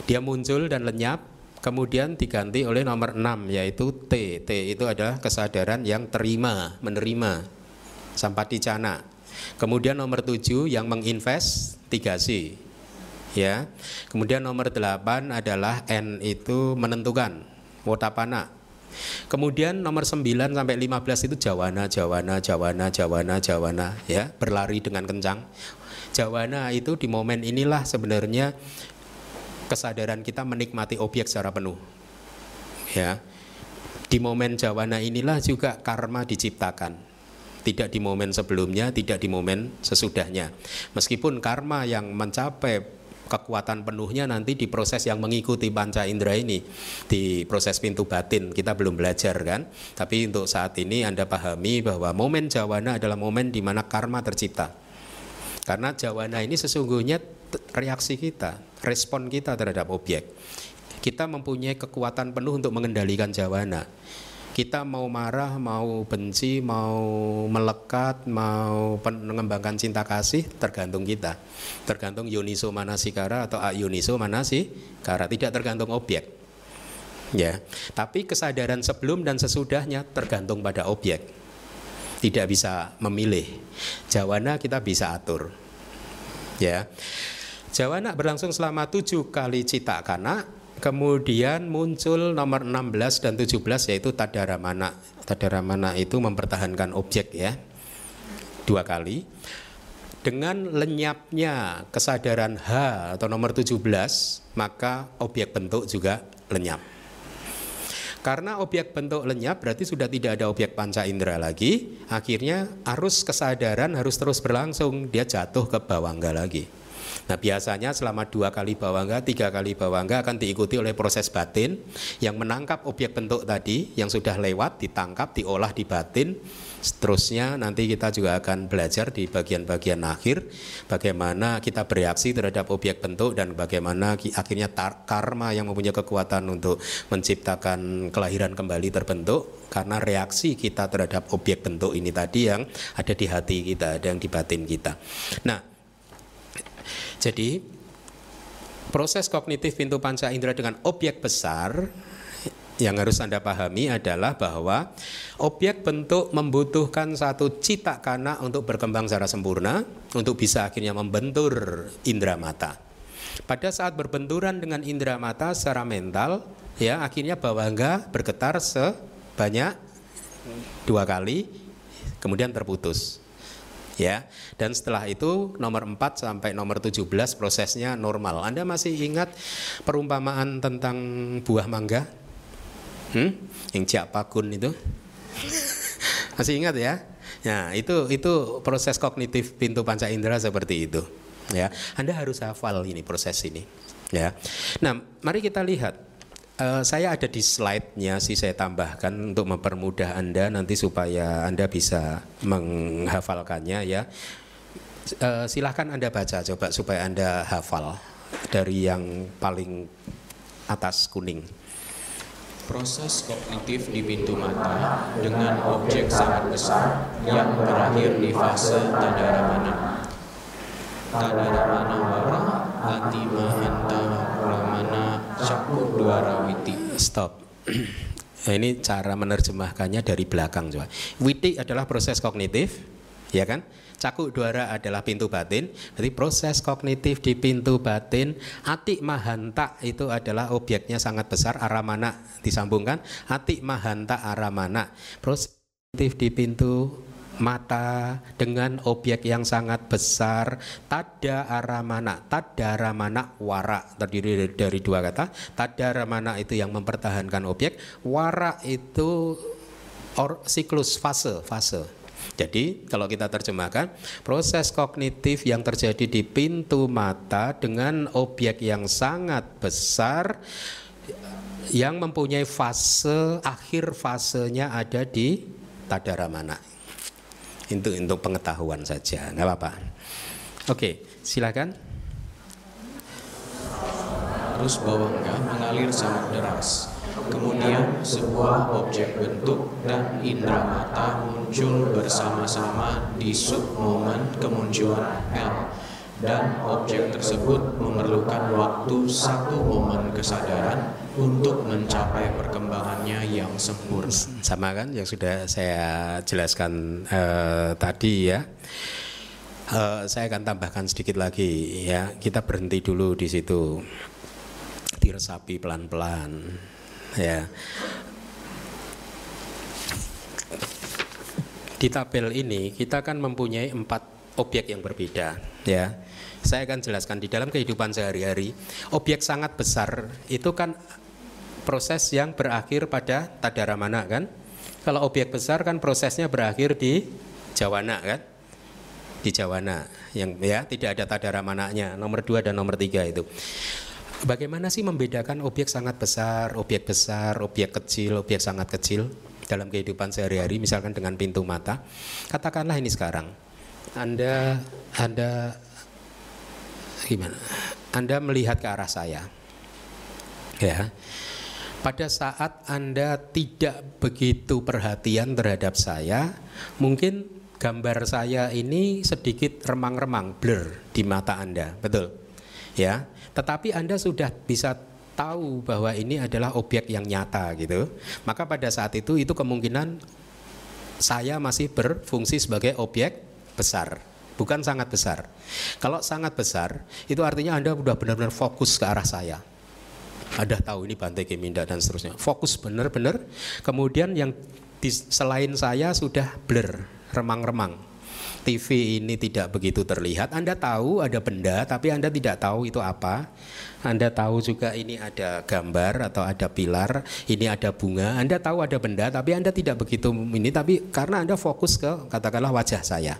Dia muncul dan lenyap kemudian diganti oleh nomor 6 yaitu T. T itu adalah kesadaran yang terima menerima. Sampati cana kemudian nomor 7 yang menginvestigasi ya. Kemudian nomor 8 adalah N itu menentukan wotapana Kemudian nomor 9 sampai 15 itu jawana, jawana, jawana, jawana, jawana ya, berlari dengan kencang. Jawana itu di momen inilah sebenarnya kesadaran kita menikmati objek secara penuh. Ya. Di momen jawana inilah juga karma diciptakan. Tidak di momen sebelumnya, tidak di momen sesudahnya. Meskipun karma yang mencapai kekuatan penuhnya nanti di proses yang mengikuti panca indera ini di proses pintu batin. Kita belum belajar kan? Tapi untuk saat ini Anda pahami bahwa momen jawana adalah momen di mana karma tercipta. Karena jawana ini sesungguhnya reaksi kita respon kita terhadap objek. Kita mempunyai kekuatan penuh untuk mengendalikan jawana kita mau marah, mau benci, mau melekat, mau mengembangkan cinta kasih tergantung kita. Tergantung yoniso manasikara atau ayuniso manasikara, tidak tergantung objek. Ya, tapi kesadaran sebelum dan sesudahnya tergantung pada objek. Tidak bisa memilih. Jawana kita bisa atur. Ya. Jawana berlangsung selama tujuh kali cita kana Kemudian muncul nomor 16 dan 17 yaitu tadaramana. Tadaramana itu mempertahankan objek ya. Dua kali. Dengan lenyapnya kesadaran H atau nomor 17, maka objek bentuk juga lenyap. Karena objek bentuk lenyap berarti sudah tidak ada objek panca indera lagi, akhirnya arus kesadaran harus terus berlangsung, dia jatuh ke bawangga lagi. Nah biasanya selama dua kali bawangga, tiga kali bawangga akan diikuti oleh proses batin yang menangkap objek bentuk tadi yang sudah lewat, ditangkap, diolah di batin. Seterusnya nanti kita juga akan belajar di bagian-bagian akhir bagaimana kita bereaksi terhadap objek bentuk dan bagaimana akhirnya karma yang mempunyai kekuatan untuk menciptakan kelahiran kembali terbentuk karena reaksi kita terhadap objek bentuk ini tadi yang ada di hati kita, ada yang di batin kita. Nah, jadi proses kognitif pintu panca indera dengan objek besar yang harus Anda pahami adalah bahwa objek bentuk membutuhkan satu cita kana untuk berkembang secara sempurna untuk bisa akhirnya membentur indera mata. Pada saat berbenturan dengan indera mata secara mental, ya akhirnya bawangga bergetar sebanyak dua kali, kemudian terputus. Ya, dan setelah itu nomor 4 sampai nomor 17 prosesnya normal. Anda masih ingat perumpamaan tentang buah mangga? Hmm? Yang Pakun itu? masih ingat ya? Nah, itu itu proses kognitif pintu panca indera seperti itu. Ya, Anda harus hafal ini proses ini. Ya. Nah, mari kita lihat Uh, saya ada di slide-nya sih saya tambahkan untuk mempermudah Anda nanti supaya Anda bisa menghafalkannya ya. Uh, silahkan Anda baca coba supaya Anda hafal dari yang paling atas kuning. Proses kognitif di pintu mata dengan objek sangat besar yang berakhir di fase tadaramana. Wara. Stop. Ini cara menerjemahkannya dari belakang coba. Witi adalah proses kognitif, ya kan? Cakuk duara adalah pintu batin. Jadi proses kognitif di pintu batin, ati mahanta itu adalah objeknya sangat besar, aramana disambungkan. Ati mahanta aramana. Proses kognitif di pintu mata dengan objek yang sangat besar. Tada aramana tada ramana wara. Terdiri dari, dua kata. Tada ramana itu yang mempertahankan objek wara itu or, siklus fase fase. Jadi kalau kita terjemahkan proses kognitif yang terjadi di pintu mata dengan objek yang sangat besar yang mempunyai fase akhir fasenya ada di tadaramana itu untuk pengetahuan saja, nggak apa-apa. Oke, silakan. Terus bawangga mengalir sangat deras. Kemudian sebuah objek bentuk dan indera mata muncul bersama-sama di sub momen kemunculan L dan objek tersebut memerlukan waktu satu momen kesadaran untuk mencapai perkembangannya yang sempurna. Sama kan yang sudah saya jelaskan uh, tadi ya. Uh, saya akan tambahkan sedikit lagi ya. Kita berhenti dulu di situ. Diresapi pelan-pelan ya. Di tabel ini kita kan mempunyai empat objek yang berbeda ya. Saya akan jelaskan di dalam kehidupan sehari-hari, objek sangat besar itu kan proses yang berakhir pada tadaramana kan? Kalau objek besar kan prosesnya berakhir di jawana kan? Di jawana yang ya tidak ada tadaramananya nomor dua dan nomor tiga itu. Bagaimana sih membedakan objek sangat besar, objek besar, objek kecil, objek sangat kecil dalam kehidupan sehari-hari misalkan dengan pintu mata? Katakanlah ini sekarang. Anda Anda gimana? Anda melihat ke arah saya. Ya pada saat Anda tidak begitu perhatian terhadap saya, mungkin gambar saya ini sedikit remang-remang, blur di mata Anda, betul? Ya, tetapi Anda sudah bisa tahu bahwa ini adalah objek yang nyata gitu. Maka pada saat itu itu kemungkinan saya masih berfungsi sebagai objek besar, bukan sangat besar. Kalau sangat besar, itu artinya Anda sudah benar-benar fokus ke arah saya ada tahu ini Bante Keminda dan seterusnya. Fokus benar-benar. Kemudian yang di, selain saya sudah blur, remang-remang. TV ini tidak begitu terlihat. Anda tahu ada benda, tapi Anda tidak tahu itu apa. Anda tahu juga ini ada gambar atau ada pilar, ini ada bunga. Anda tahu ada benda, tapi Anda tidak begitu ini. Tapi karena Anda fokus ke katakanlah wajah saya.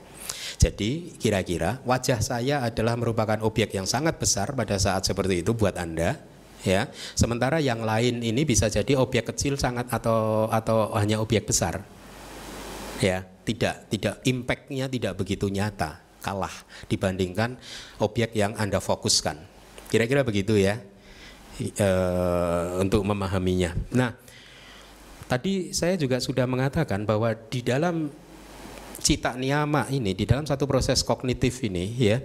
Jadi kira-kira wajah saya adalah merupakan objek yang sangat besar pada saat seperti itu buat Anda ya. Sementara yang lain ini bisa jadi objek kecil sangat atau atau hanya objek besar. Ya, tidak tidak impactnya tidak begitu nyata, kalah dibandingkan objek yang Anda fokuskan. Kira-kira begitu ya. E, untuk memahaminya. Nah, tadi saya juga sudah mengatakan bahwa di dalam cita niyama ini, di dalam satu proses kognitif ini ya,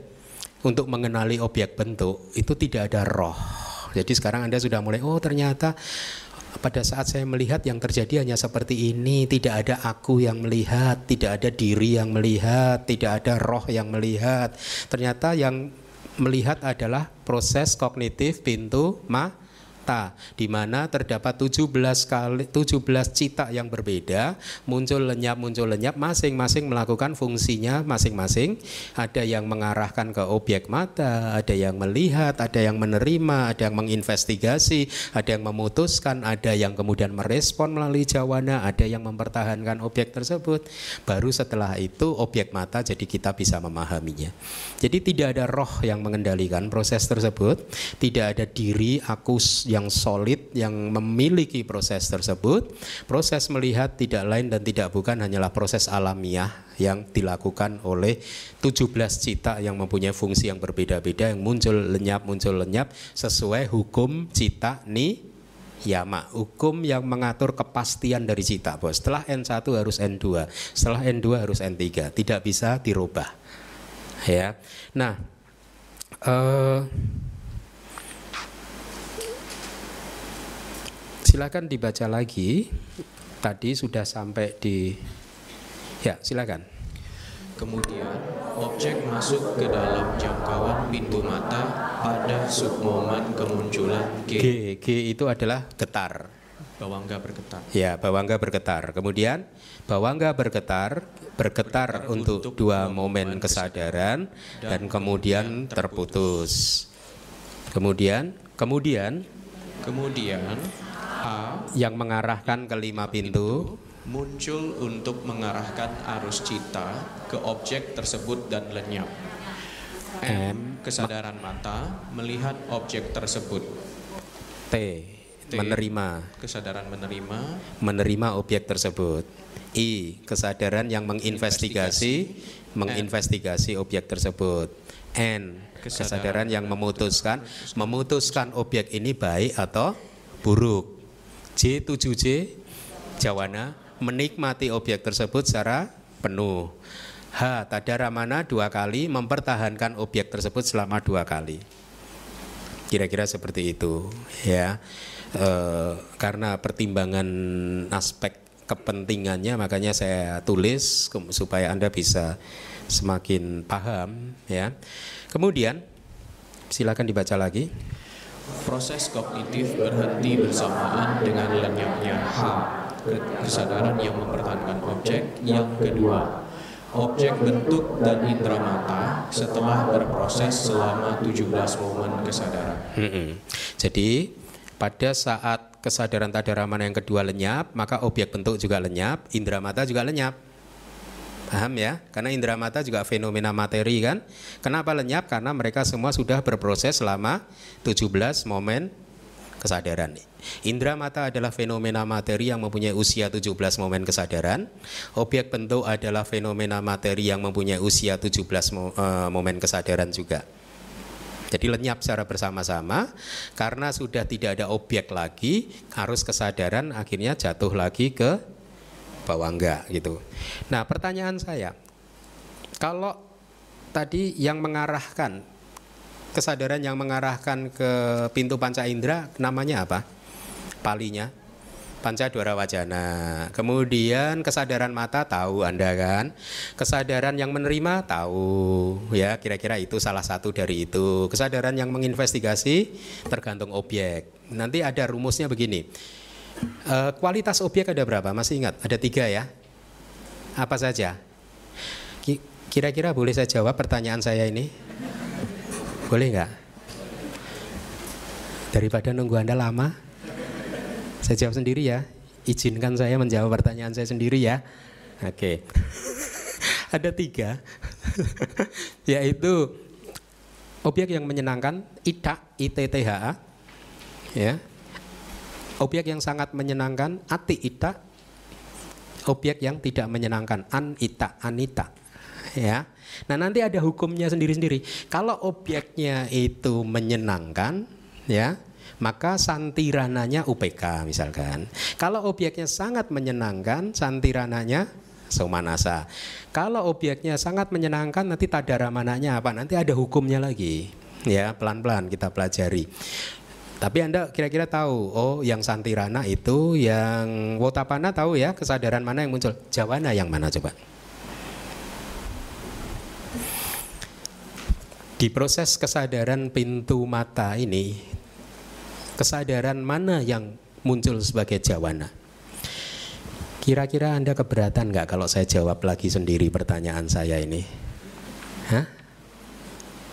untuk mengenali objek bentuk itu tidak ada roh jadi sekarang Anda sudah mulai oh ternyata pada saat saya melihat yang terjadi hanya seperti ini, tidak ada aku yang melihat, tidak ada diri yang melihat, tidak ada roh yang melihat. Ternyata yang melihat adalah proses kognitif pintu ma mata di mana terdapat 17 kali 17 cita yang berbeda muncul lenyap muncul lenyap masing-masing melakukan fungsinya masing-masing. Ada yang mengarahkan ke objek mata ada yang melihat ada yang menerima ada yang menginvestigasi ada yang memutuskan ada yang kemudian merespon melalui jawana ada yang mempertahankan objek tersebut. Baru setelah itu objek mata jadi kita bisa memahaminya. Jadi tidak ada roh yang mengendalikan proses tersebut tidak ada diri aku yang yang solid yang memiliki proses tersebut. Proses melihat tidak lain dan tidak bukan hanyalah proses alamiah yang dilakukan oleh 17 cita yang mempunyai fungsi yang berbeda-beda yang muncul lenyap muncul lenyap sesuai hukum cita ni yama hukum yang mengatur kepastian dari cita bos setelah N1 harus N2 setelah N2 harus N3 tidak bisa dirubah ya nah uh, Silakan dibaca lagi. Tadi sudah sampai di Ya, silakan. Kemudian objek masuk ke dalam jangkauan pintu mata pada submomen kemunculan G. G, G itu adalah getar. Bawangga bergetar. Ya, bawangga bergetar. Kemudian bawangga bergetar, bergetar, bergetar untuk, untuk dua momen kesadaran dan, dan kemudian terputus. Kemudian, kemudian, kemudian A yang mengarahkan ke lima pintu muncul untuk mengarahkan arus cita ke objek tersebut dan lenyap. M kesadaran mata melihat objek tersebut. T, T menerima kesadaran menerima menerima objek tersebut. I kesadaran yang menginvestigasi menginvestigasi objek tersebut. N kesadaran yang memutuskan memutuskan objek ini baik atau buruk. J 7J Jawana menikmati objek tersebut secara penuh. H Tadaramana dua kali mempertahankan objek tersebut selama dua kali. Kira-kira seperti itu ya. E, karena pertimbangan aspek kepentingannya makanya saya tulis supaya Anda bisa semakin paham ya. Kemudian silakan dibaca lagi. Proses kognitif berhenti bersamaan dengan lenyapnya H, kesadaran yang mempertahankan objek. Yang kedua, objek bentuk dan indera mata setelah berproses selama 17 momen kesadaran. Hmm. Jadi pada saat kesadaran tadaramana yang kedua lenyap, maka objek bentuk juga lenyap, indera mata juga lenyap. Paham ya? Karena indera mata juga fenomena materi kan. Kenapa lenyap? Karena mereka semua sudah berproses selama 17 momen kesadaran. Indera mata adalah fenomena materi yang mempunyai usia 17 momen kesadaran. Objek bentuk adalah fenomena materi yang mempunyai usia 17 eh, momen kesadaran juga. Jadi lenyap secara bersama-sama karena sudah tidak ada objek lagi, arus kesadaran akhirnya jatuh lagi ke bahwa enggak gitu. Nah pertanyaan saya, kalau tadi yang mengarahkan kesadaran yang mengarahkan ke pintu panca indera namanya apa? Palinya panca dwara wajana. Kemudian kesadaran mata tahu Anda kan? Kesadaran yang menerima tahu ya kira-kira itu salah satu dari itu. Kesadaran yang menginvestigasi tergantung objek. Nanti ada rumusnya begini. Uh, kualitas objek ada berapa? Masih ingat? Ada tiga ya. Apa saja? Kira-kira boleh saya jawab pertanyaan saya ini? Boleh nggak? Daripada nunggu Anda lama, saya jawab sendiri ya. Izinkan saya menjawab pertanyaan saya sendiri ya. Oke. ada tiga, yaitu objek yang menyenangkan, ita, ITTHA, ya, Objek yang sangat menyenangkan ati ita, objek yang tidak menyenangkan an ita anita. Ya. Nah, nanti ada hukumnya sendiri-sendiri. Kalau objeknya itu menyenangkan, ya, maka santirananya UPK misalkan. Kalau objeknya sangat menyenangkan, santirananya somanasa. Kalau objeknya sangat menyenangkan, nanti tadaramananya apa? Nanti ada hukumnya lagi. Ya, pelan-pelan kita pelajari. Tapi Anda kira-kira tahu, oh yang Santirana itu, yang Wotapana tahu ya kesadaran mana yang muncul? Jawana yang mana coba? Di proses kesadaran pintu mata ini, kesadaran mana yang muncul sebagai jawana? Kira-kira Anda keberatan nggak kalau saya jawab lagi sendiri pertanyaan saya ini? Hah?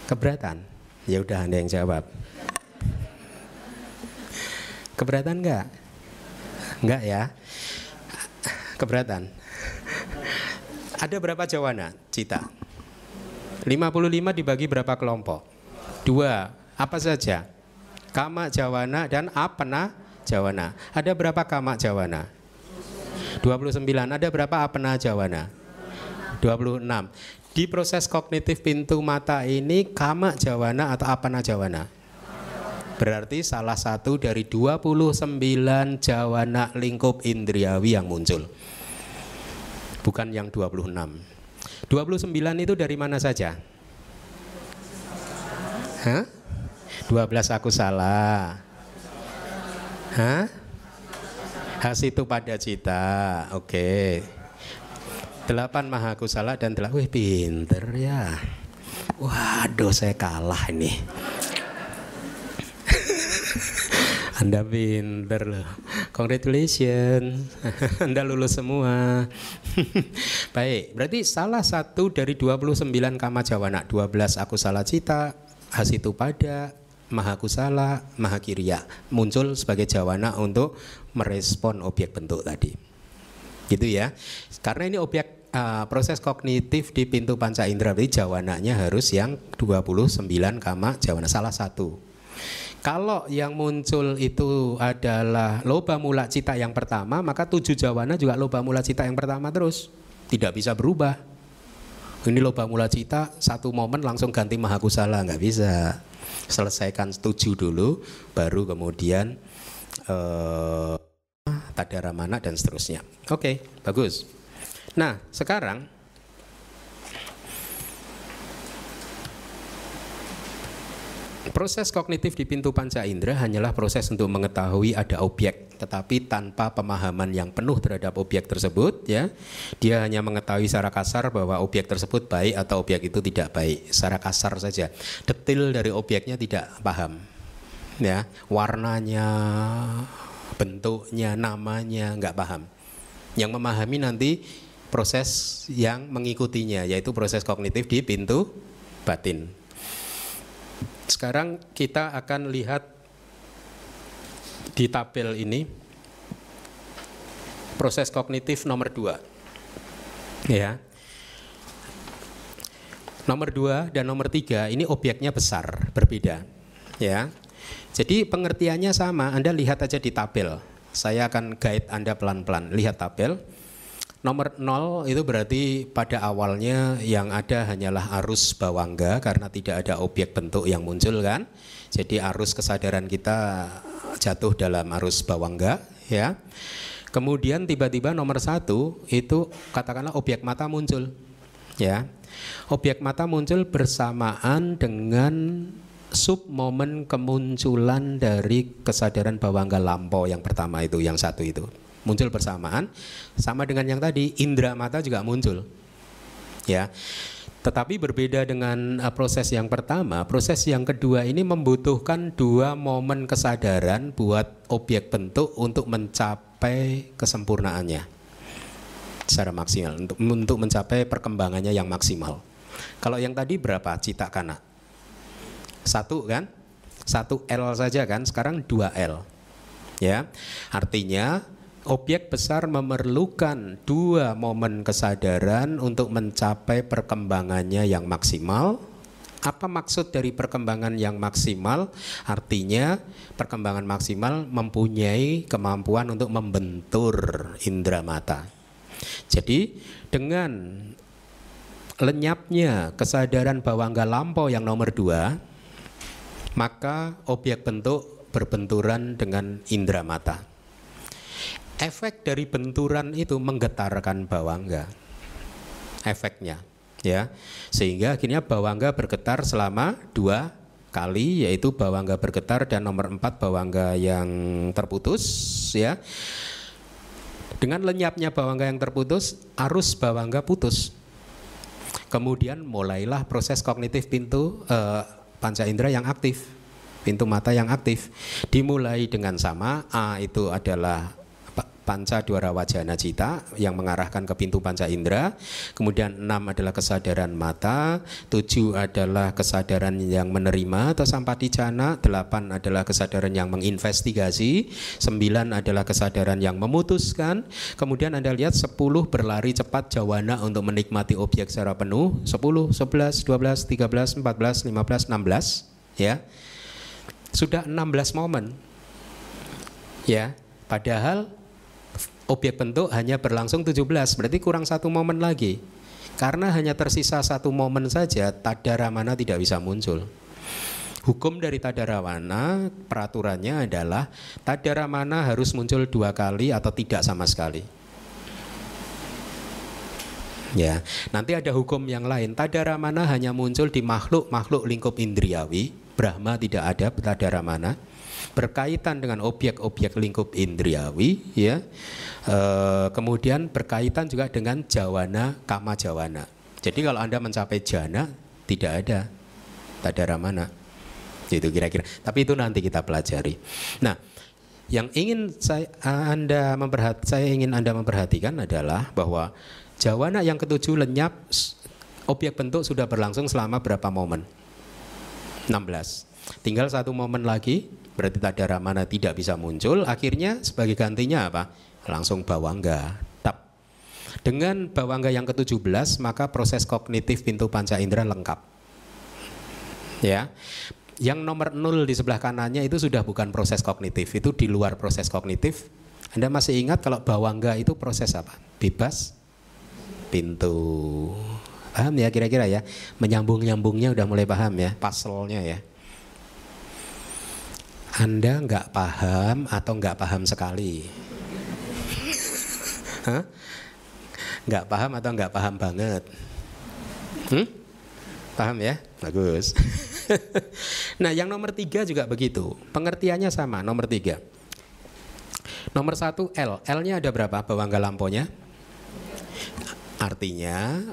Keberatan? Ya udah Anda yang jawab. Keberatan nggak? Nggak ya? Keberatan? Ada berapa jawana? Cita. 55 dibagi berapa kelompok? Dua. Apa saja? Kama jawana dan apena jawana. Ada berapa kama jawana? 29. Ada berapa apena jawana? 26. Di proses kognitif pintu mata ini kama jawana atau apena jawana? Berarti salah satu dari 29 jawana lingkup indriawi yang muncul. Bukan yang 26. 29 itu dari mana saja? Hah? 12 aku salah. Hah? Has itu pada cita. Oke. Okay. 8 maha kusala dan telah wih pinter ya. Waduh saya kalah ini. Anda pinter loh. Congratulations. Anda lulus semua. Baik, berarti salah satu dari 29 kama jawana, 12 aku salah cita, hasitu pada, maha kusala, maha kiriya muncul sebagai jawana untuk merespon objek bentuk tadi. Gitu ya. Karena ini objek uh, proses kognitif di pintu panca indera berarti jawananya harus yang 29 kama jawana salah satu kalau yang muncul itu adalah loba mula cita yang pertama, maka tujuh jawana juga loba mula cita yang pertama terus. Tidak bisa berubah. Ini loba mula cita, satu momen langsung ganti mahakusala, nggak bisa. Selesaikan tujuh dulu, baru kemudian eh, tadaramana dan seterusnya. Oke, okay, bagus. Nah, sekarang Proses kognitif di pintu panca indera hanyalah proses untuk mengetahui ada objek, tetapi tanpa pemahaman yang penuh terhadap objek tersebut, ya. Dia hanya mengetahui secara kasar bahwa objek tersebut baik atau objek itu tidak baik, secara kasar saja. Detil dari objeknya tidak paham. Ya, warnanya, bentuknya, namanya nggak paham. Yang memahami nanti proses yang mengikutinya, yaitu proses kognitif di pintu batin. Sekarang kita akan lihat di tabel ini proses kognitif nomor dua, ya. Nomor dua dan nomor tiga ini objeknya besar, berbeda, ya. Jadi pengertiannya sama. Anda lihat aja di tabel. Saya akan guide Anda pelan-pelan. Lihat tabel. Nomor 0 itu berarti pada awalnya yang ada hanyalah arus bawangga karena tidak ada objek bentuk yang muncul kan. Jadi arus kesadaran kita jatuh dalam arus bawangga ya. Kemudian tiba-tiba nomor satu itu katakanlah objek mata muncul ya. Objek mata muncul bersamaan dengan sub momen kemunculan dari kesadaran bawangga lampau yang pertama itu yang satu itu muncul bersamaan. Sama dengan yang tadi indera mata juga muncul. Ya. Tetapi berbeda dengan uh, proses yang pertama proses yang kedua ini membutuhkan dua momen kesadaran buat objek bentuk untuk mencapai kesempurnaannya secara maksimal untuk untuk mencapai perkembangannya yang maksimal. Kalau yang tadi berapa? Cita kana satu kan? Satu L saja kan? Sekarang dua L. Ya. Artinya objek besar memerlukan dua momen kesadaran untuk mencapai perkembangannya yang maksimal. Apa maksud dari perkembangan yang maksimal? Artinya perkembangan maksimal mempunyai kemampuan untuk membentur indera mata. Jadi dengan lenyapnya kesadaran bahwa enggak lampau yang nomor dua, maka objek bentuk berbenturan dengan indera mata efek dari benturan itu menggetarkan bawangga efeknya ya sehingga akhirnya bawangga bergetar selama dua kali yaitu bawangga bergetar dan nomor empat bawangga yang terputus ya. Dengan lenyapnya bawangga yang terputus, arus bawangga putus. Kemudian mulailah proses kognitif pintu eh, panca indera yang aktif, pintu mata yang aktif. Dimulai dengan sama A itu adalah panca dwara wajana cita yang mengarahkan ke pintu panca indera. Kemudian enam adalah kesadaran mata, tujuh adalah kesadaran yang menerima atau jana, delapan adalah kesadaran yang menginvestigasi, sembilan adalah kesadaran yang memutuskan. Kemudian Anda lihat sepuluh berlari cepat jawana untuk menikmati objek secara penuh, sepuluh, sebelas, dua belas, tiga belas, empat belas, lima belas, enam belas, ya. Sudah 16 momen. Ya, padahal objek bentuk hanya berlangsung 17, berarti kurang satu momen lagi. Karena hanya tersisa satu momen saja, tadaramana tidak bisa muncul. Hukum dari tadaramana peraturannya adalah tadaramana harus muncul dua kali atau tidak sama sekali. Ya, nanti ada hukum yang lain. Tadaramana hanya muncul di makhluk-makhluk lingkup indriawi. Brahma tidak ada tadaramana berkaitan dengan objek-objek lingkup indriawi ya. E, kemudian berkaitan juga dengan jawana kama jawana. Jadi kalau anda mencapai jana tidak ada. Tadara mana itu kira-kira. Tapi itu nanti kita pelajari. Nah yang ingin saya anda memperhat saya ingin anda memperhatikan adalah bahwa jawana yang ketujuh lenyap objek bentuk sudah berlangsung selama berapa momen? 16 tinggal satu momen lagi berarti tadara mana tidak bisa muncul, akhirnya sebagai gantinya apa? Langsung bawangga. Tap. Dengan bawangga yang ke-17 maka proses kognitif pintu panca indera lengkap. Ya. Yang nomor 0 di sebelah kanannya itu sudah bukan proses kognitif, itu di luar proses kognitif. Anda masih ingat kalau bawangga itu proses apa? Bebas pintu. Paham ya kira-kira ya? Menyambung-nyambungnya udah mulai paham ya, paselnya ya. Anda nggak paham atau nggak paham sekali? Nggak paham atau nggak paham banget? Hmm? Paham ya? Bagus. nah, yang nomor tiga juga begitu. Pengertiannya sama, nomor tiga. Nomor satu L. L-nya ada berapa bawangga lamponya? Artinya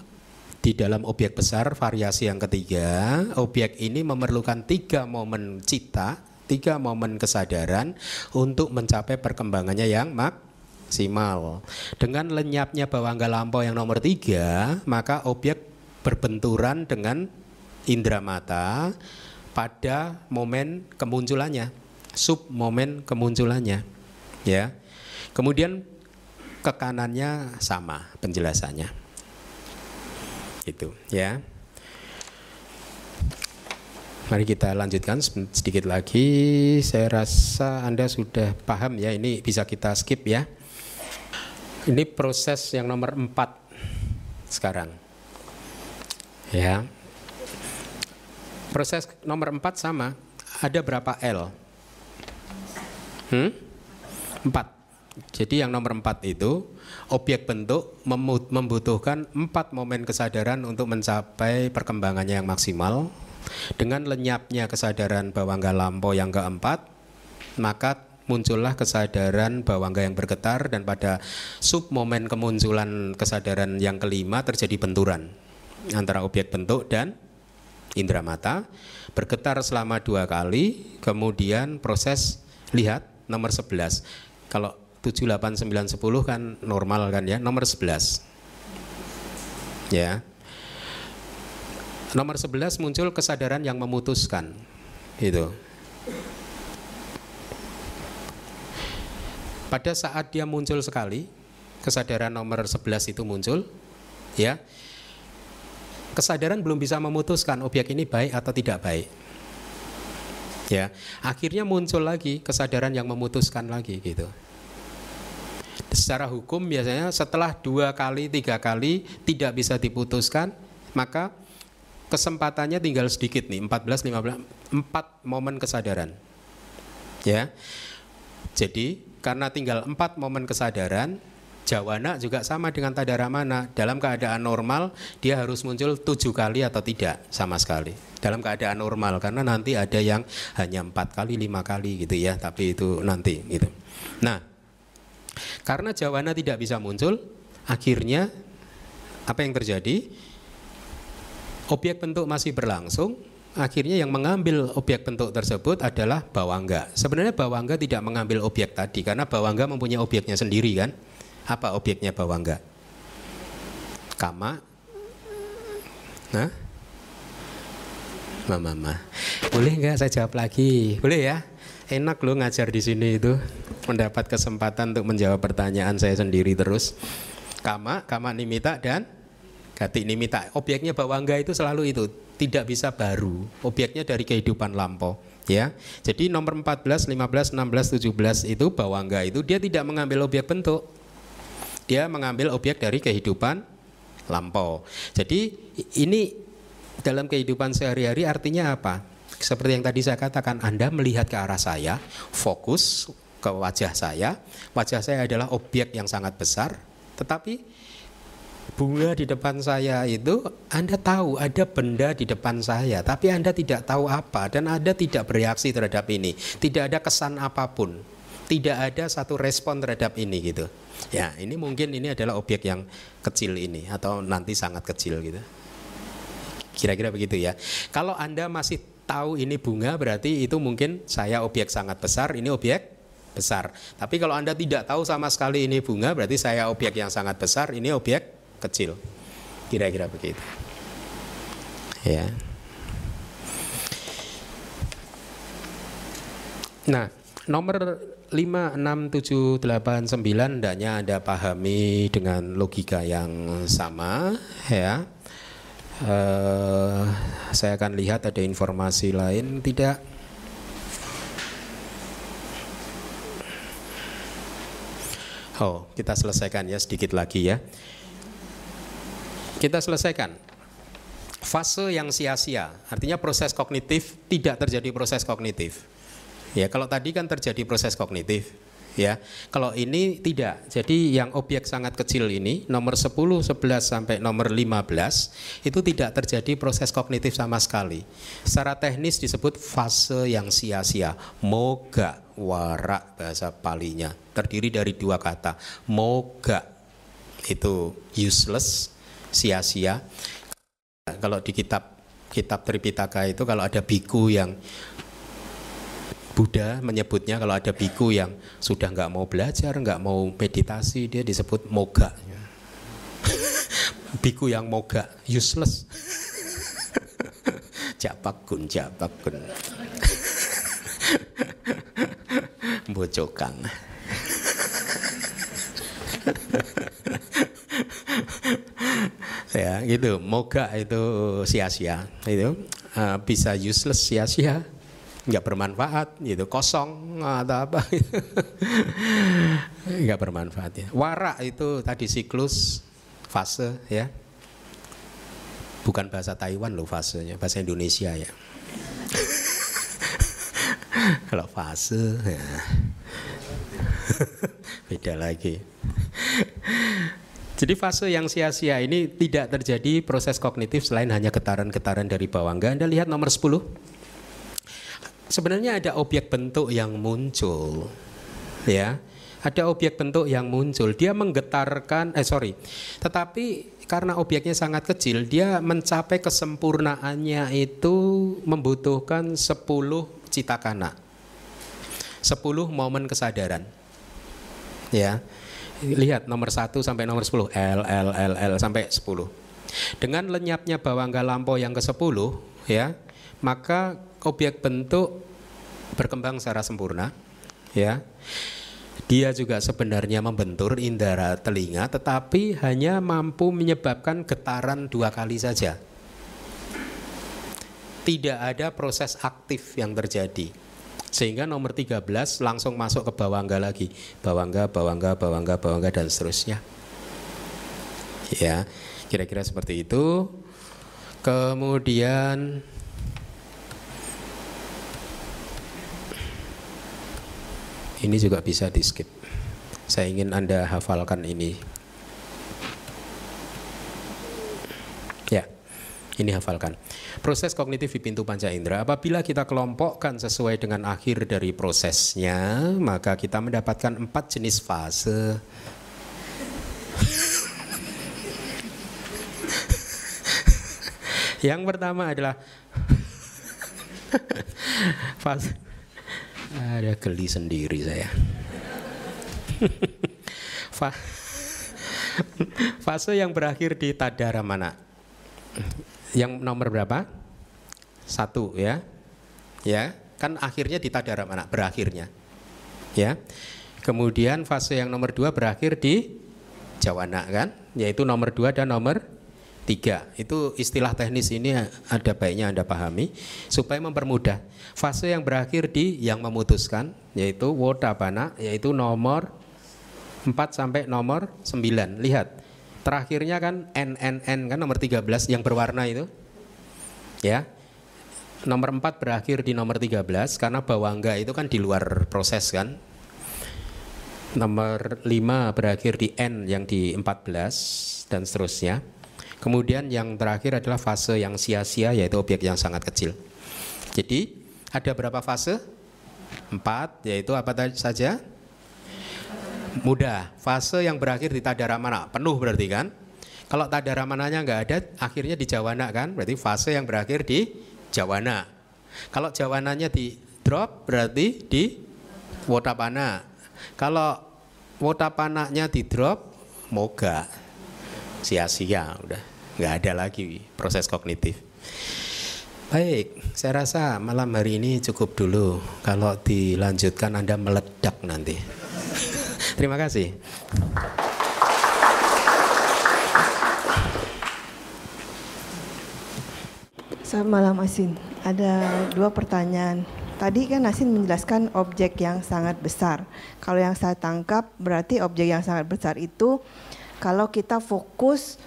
di dalam objek besar variasi yang ketiga, objek ini memerlukan tiga momen cita tiga momen kesadaran untuk mencapai perkembangannya yang maksimal. Dengan lenyapnya bawangga lampau yang nomor tiga, maka objek berbenturan dengan indera mata pada momen kemunculannya, sub momen kemunculannya, ya. Kemudian ke kanannya sama penjelasannya, itu, ya. Mari kita lanjutkan sedikit lagi. Saya rasa Anda sudah paham ya, ini bisa kita skip ya. Ini proses yang nomor 4 sekarang. Ya. Proses nomor 4 sama. Ada berapa L? Hmm? 4. Jadi yang nomor 4 itu objek bentuk membutuhkan empat momen kesadaran untuk mencapai perkembangannya yang maksimal dengan lenyapnya kesadaran bawangga lampau yang keempat, maka muncullah kesadaran bawangga yang bergetar dan pada sub momen kemunculan kesadaran yang kelima terjadi benturan antara objek bentuk dan indera mata bergetar selama dua kali kemudian proses lihat nomor 11 kalau 7, 8, 9, 10 kan normal kan ya nomor 11 ya Nomor 11 muncul kesadaran yang memutuskan. Itu. Pada saat dia muncul sekali, kesadaran nomor 11 itu muncul, ya. Kesadaran belum bisa memutuskan objek ini baik atau tidak baik. Ya, akhirnya muncul lagi kesadaran yang memutuskan lagi gitu. Secara hukum biasanya setelah dua kali, tiga kali tidak bisa diputuskan, maka kesempatannya tinggal sedikit nih 14 15 4 momen kesadaran ya jadi karena tinggal 4 momen kesadaran Jawana juga sama dengan tadaramana. Dalam keadaan normal dia harus muncul tujuh kali atau tidak sama sekali. Dalam keadaan normal karena nanti ada yang hanya empat kali, lima kali gitu ya. Tapi itu nanti gitu. Nah, karena Jawana tidak bisa muncul, akhirnya apa yang terjadi? Objek bentuk masih berlangsung, akhirnya yang mengambil objek bentuk tersebut adalah bawangga. Sebenarnya bawangga tidak mengambil objek tadi karena bawangga mempunyai objeknya sendiri kan. Apa objeknya bawangga? Kama. Nah? Mama, mama. Boleh nggak saya jawab lagi? Boleh ya? Enak loh ngajar di sini itu. Mendapat kesempatan untuk menjawab pertanyaan saya sendiri terus. Kama, kama nimita dan gati nimita. Objeknya bawangga itu selalu itu, tidak bisa baru. Objeknya dari kehidupan lampau ya. Jadi nomor 14, 15, 16, 17 itu bawangga itu dia tidak mengambil objek bentuk dia mengambil objek dari kehidupan lampau. Jadi ini dalam kehidupan sehari-hari artinya apa? Seperti yang tadi saya katakan, Anda melihat ke arah saya, fokus ke wajah saya. Wajah saya adalah objek yang sangat besar, tetapi bunga di depan saya itu Anda tahu ada benda di depan saya, tapi Anda tidak tahu apa dan Anda tidak bereaksi terhadap ini. Tidak ada kesan apa pun. Tidak ada satu respon terhadap ini gitu. Ya, ini mungkin ini adalah objek yang kecil ini atau nanti sangat kecil gitu. Kira-kira begitu ya. Kalau Anda masih tahu ini bunga berarti itu mungkin saya objek sangat besar, ini objek besar. Tapi kalau Anda tidak tahu sama sekali ini bunga berarti saya objek yang sangat besar, ini objek kecil. Kira-kira begitu. Ya. Nah, nomor 5, 6, 7, 8, 9 hendaknya Anda pahami dengan logika yang sama ya. Uh, saya akan lihat ada informasi lain tidak Oh, kita selesaikan ya sedikit lagi ya. Kita selesaikan. Fase yang sia-sia, artinya proses kognitif tidak terjadi proses kognitif. Ya, kalau tadi kan terjadi proses kognitif, ya. Kalau ini tidak. Jadi yang objek sangat kecil ini nomor 10, 11 sampai nomor 15 itu tidak terjadi proses kognitif sama sekali. Secara teknis disebut fase yang sia-sia. Moga warak bahasa palinya. Terdiri dari dua kata. Moga itu useless, sia-sia. Kalau di kitab kitab Tripitaka itu kalau ada biku yang Buddha menyebutnya kalau ada biku yang sudah nggak mau belajar, nggak mau meditasi, dia disebut moga. biku yang moga, useless. Japakun, japakun. Bocokang. Ya gitu. Moga itu sia-sia itu uh, bisa useless sia-sia. Nggak bermanfaat gitu. Kosong atau apa nggak bermanfaat ya. Warak itu tadi siklus fase ya. Bukan bahasa Taiwan loh fasenya bahasa Indonesia ya. Kalau fase ya. beda lagi jadi fase yang sia-sia ini tidak terjadi proses kognitif selain hanya getaran-getaran dari bawangga. Anda lihat nomor 10 sebenarnya ada objek bentuk yang muncul ya. Ada objek bentuk yang muncul. Dia menggetarkan eh sorry. Tetapi karena objeknya sangat kecil dia mencapai kesempurnaannya itu membutuhkan 10 citakana 10 momen kesadaran ya lihat nomor 1 sampai nomor 10 L L L L sampai 10 dengan lenyapnya bawangga lampau yang ke-10 ya maka objek bentuk berkembang secara sempurna ya. Dia juga sebenarnya membentur indera telinga tetapi hanya mampu menyebabkan getaran dua kali saja. Tidak ada proses aktif yang terjadi sehingga nomor 13 langsung masuk ke bawangga lagi bawangga bawangga bawangga bawangga dan seterusnya ya kira-kira seperti itu kemudian Ini juga bisa di skip. Saya ingin Anda hafalkan ini. Ya, ini hafalkan. Proses kognitif di pintu panca indera, apabila kita kelompokkan sesuai dengan akhir dari prosesnya, maka kita mendapatkan empat jenis fase. Yang pertama adalah fase ada geli sendiri saya. Fase yang berakhir di tadara mana? Yang nomor berapa? Satu ya. Ya, kan akhirnya di tadara mana? Berakhirnya. Ya. Kemudian fase yang nomor dua berakhir di jawana kan? Yaitu nomor dua dan nomor tiga. Itu istilah teknis ini ada baiknya Anda pahami supaya mempermudah. Fase yang berakhir di yang memutuskan yaitu wodabana yaitu nomor 4 sampai nomor 9. Lihat. Terakhirnya kan NNN kan nomor 13 yang berwarna itu. Ya. Nomor 4 berakhir di nomor 13 karena bawangga itu kan di luar proses kan. Nomor 5 berakhir di N yang di 14 dan seterusnya. Kemudian yang terakhir adalah fase yang sia-sia yaitu objek yang sangat kecil. Jadi ada berapa fase? Empat, yaitu apa saja? Mudah. Fase yang berakhir di tadara mana? Penuh berarti kan? Kalau tadara mananya nggak ada, akhirnya di jawana kan? Berarti fase yang berakhir di jawana. Kalau jawananya di drop, berarti di wotapana. Kalau wotapananya di drop, moga sia-sia udah nggak ada lagi proses kognitif. Baik, saya rasa malam hari ini cukup dulu. Kalau dilanjutkan Anda meledak nanti. Terima kasih. Selamat malam Asin. Ada dua pertanyaan. Tadi kan Asin menjelaskan objek yang sangat besar. Kalau yang saya tangkap berarti objek yang sangat besar itu kalau kita fokus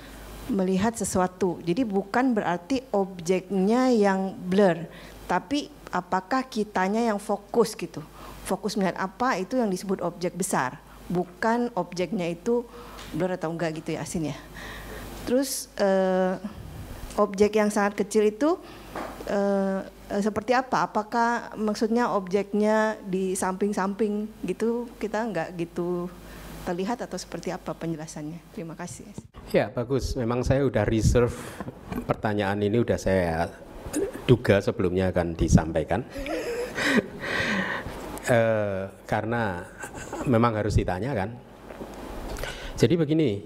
melihat sesuatu. Jadi bukan berarti objeknya yang blur, tapi apakah kitanya yang fokus gitu. Fokus melihat apa itu yang disebut objek besar, bukan objeknya itu blur atau enggak gitu ya Asin ya. Terus eh, objek yang sangat kecil itu eh, eh, seperti apa? Apakah maksudnya objeknya di samping-samping gitu kita enggak gitu terlihat atau seperti apa penjelasannya? Terima kasih. Ya bagus, memang saya udah reserve pertanyaan ini udah saya duga sebelumnya akan disampaikan. E, karena memang harus ditanyakan. Jadi begini,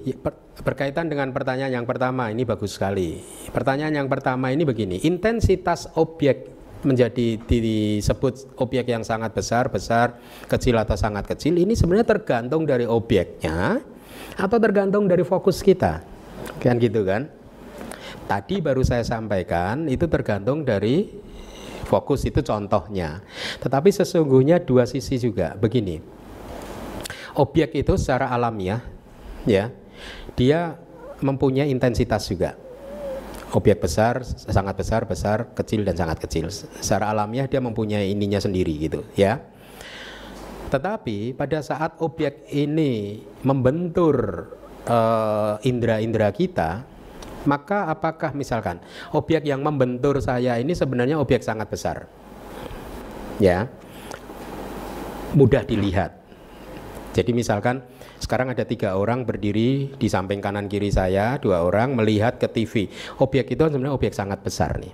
berkaitan dengan pertanyaan yang pertama ini bagus sekali. Pertanyaan yang pertama ini begini, intensitas objek menjadi disebut objek yang sangat besar, besar, kecil atau sangat kecil ini sebenarnya tergantung dari objeknya atau tergantung dari fokus kita. Kan gitu kan? Tadi baru saya sampaikan itu tergantung dari fokus itu contohnya. Tetapi sesungguhnya dua sisi juga. Begini. Objek itu secara alamiah ya, dia mempunyai intensitas juga objek besar, sangat besar, besar, kecil dan sangat kecil. Secara alamiah dia mempunyai ininya sendiri gitu, ya. Tetapi pada saat objek ini membentur uh, indera-indera kita, maka apakah misalkan objek yang membentur saya ini sebenarnya objek sangat besar, ya, mudah dilihat. Jadi misalkan sekarang ada tiga orang berdiri di samping kanan kiri saya, dua orang melihat ke TV. Objek itu sebenarnya objek sangat besar nih,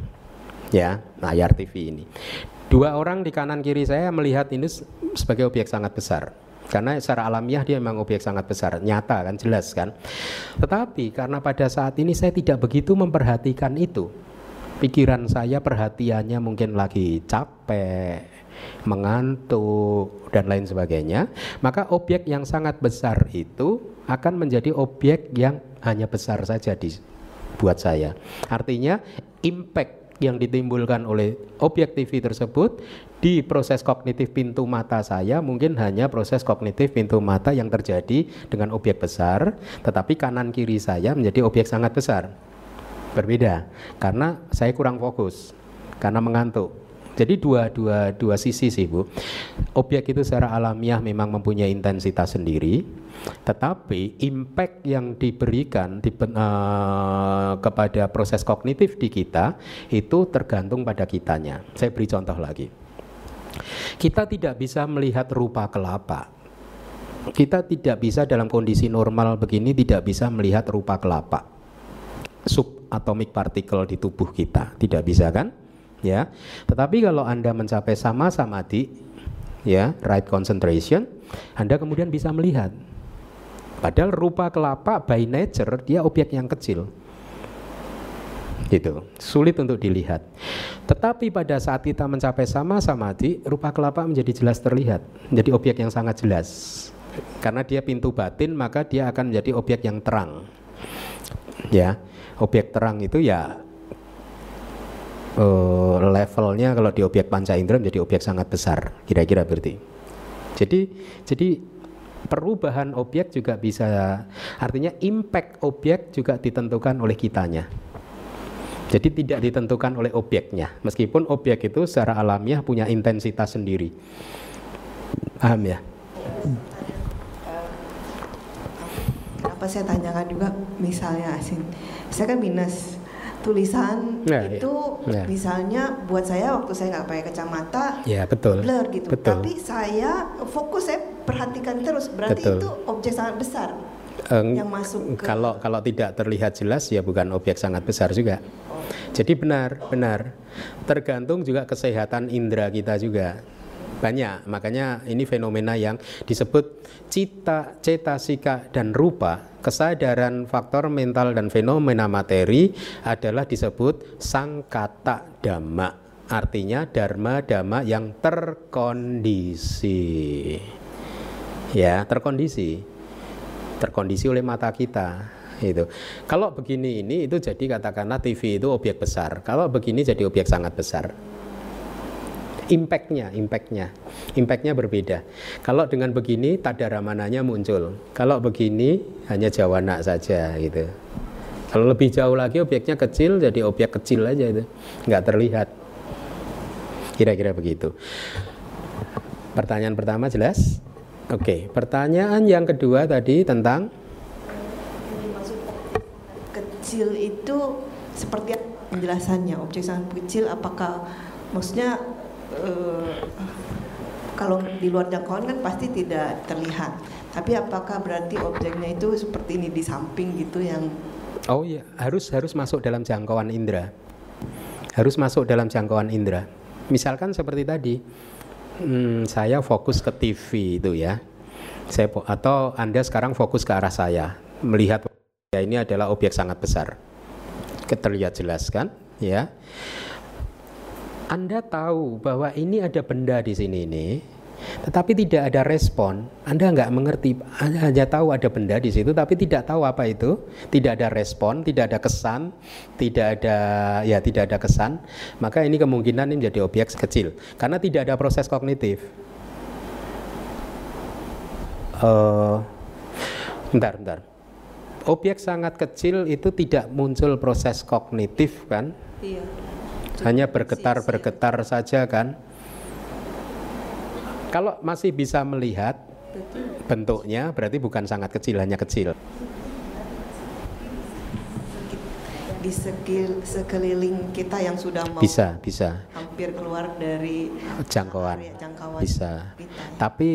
ya layar TV ini. Dua orang di kanan kiri saya melihat ini sebagai objek sangat besar. Karena secara alamiah dia memang objek sangat besar, nyata kan, jelas kan. Tetapi karena pada saat ini saya tidak begitu memperhatikan itu, pikiran saya perhatiannya mungkin lagi capek, mengantuk dan lain sebagainya, maka objek yang sangat besar itu akan menjadi objek yang hanya besar saja di buat saya. Artinya impact yang ditimbulkan oleh objek TV tersebut di proses kognitif pintu mata saya mungkin hanya proses kognitif pintu mata yang terjadi dengan objek besar, tetapi kanan kiri saya menjadi objek sangat besar. Berbeda karena saya kurang fokus karena mengantuk Jadi dua, dua, dua sisi sih Bu. Objek itu secara alamiah memang mempunyai intensitas sendiri, tetapi impact yang diberikan di, uh, kepada proses kognitif di kita itu tergantung pada kitanya. Saya beri contoh lagi. Kita tidak bisa melihat rupa kelapa. Kita tidak bisa dalam kondisi normal begini tidak bisa melihat rupa kelapa. Subatomic particle di tubuh kita tidak bisa kan? Ya. Tetapi kalau Anda mencapai sama samadhi ya, right concentration, Anda kemudian bisa melihat. Padahal rupa kelapa by nature dia objek yang kecil. Gitu, sulit untuk dilihat. Tetapi pada saat kita mencapai sama samadhi, rupa kelapa menjadi jelas terlihat, menjadi objek yang sangat jelas. Karena dia pintu batin, maka dia akan menjadi objek yang terang. Ya, objek terang itu ya uh, levelnya kalau di objek panca indera menjadi objek sangat besar kira-kira berarti. Jadi jadi perubahan objek juga bisa artinya impact objek juga ditentukan oleh kitanya. Jadi tidak ditentukan oleh objeknya. Meskipun objek itu secara alamiah punya intensitas sendiri. Paham ya? Apa saya tanyakan juga misalnya asin? Saya kan minus tulisan nah, itu ya. misalnya buat saya waktu saya nggak pakai kacamata ya betul blur gitu betul. tapi saya fokus saya perhatikan terus berarti betul. itu objek sangat besar um, yang masuk ke... kalau kalau tidak terlihat jelas ya bukan objek sangat besar juga oh. jadi benar benar tergantung juga kesehatan indera kita juga banyak. Makanya ini fenomena yang disebut cita cetasika dan rupa. Kesadaran faktor mental dan fenomena materi adalah disebut sangkata dhamma. Artinya dharma dhamma yang terkondisi. Ya terkondisi. Terkondisi oleh mata kita itu. Kalau begini ini itu jadi katakanlah TV itu objek besar. Kalau begini jadi objek sangat besar impactnya, impactnya, impactnya berbeda. Kalau dengan begini tadaramananya muncul. Kalau begini hanya jawana saja gitu. Kalau lebih jauh lagi objeknya kecil jadi objek kecil aja itu, nggak terlihat. Kira-kira begitu. Pertanyaan pertama jelas? Oke, pertanyaan yang kedua tadi tentang kecil itu seperti penjelasannya objek sangat kecil apakah maksudnya uh, kalau di luar jangkauan kan pasti tidak terlihat. Tapi apakah berarti objeknya itu seperti ini di samping gitu yang Oh iya, harus harus masuk dalam jangkauan indera. Harus masuk dalam jangkauan indera. Misalkan seperti tadi, hmm, saya fokus ke TV itu ya. Saya atau Anda sekarang fokus ke arah saya, melihat ya ini adalah objek sangat besar. Terlihat jelas kan? Ya. Anda tahu bahwa ini ada benda di sini ini, tetapi tidak ada respon, Anda nggak mengerti, Anda hanya tahu ada benda di situ, tapi tidak tahu apa itu, tidak ada respon, tidak ada kesan, tidak ada ya tidak ada kesan, maka ini kemungkinan ini menjadi objek kecil, karena tidak ada proses kognitif. Uh, bentar, bentar. Objek sangat kecil itu tidak muncul proses kognitif kan? Iya hanya bergetar-bergetar saja kan. Kalau masih bisa melihat bentuknya berarti bukan sangat kecil, hanya kecil. Di sekil, sekeliling kita yang sudah mau bisa, bisa. hampir keluar dari jangkauan, jangkauan bisa. Kita. Tapi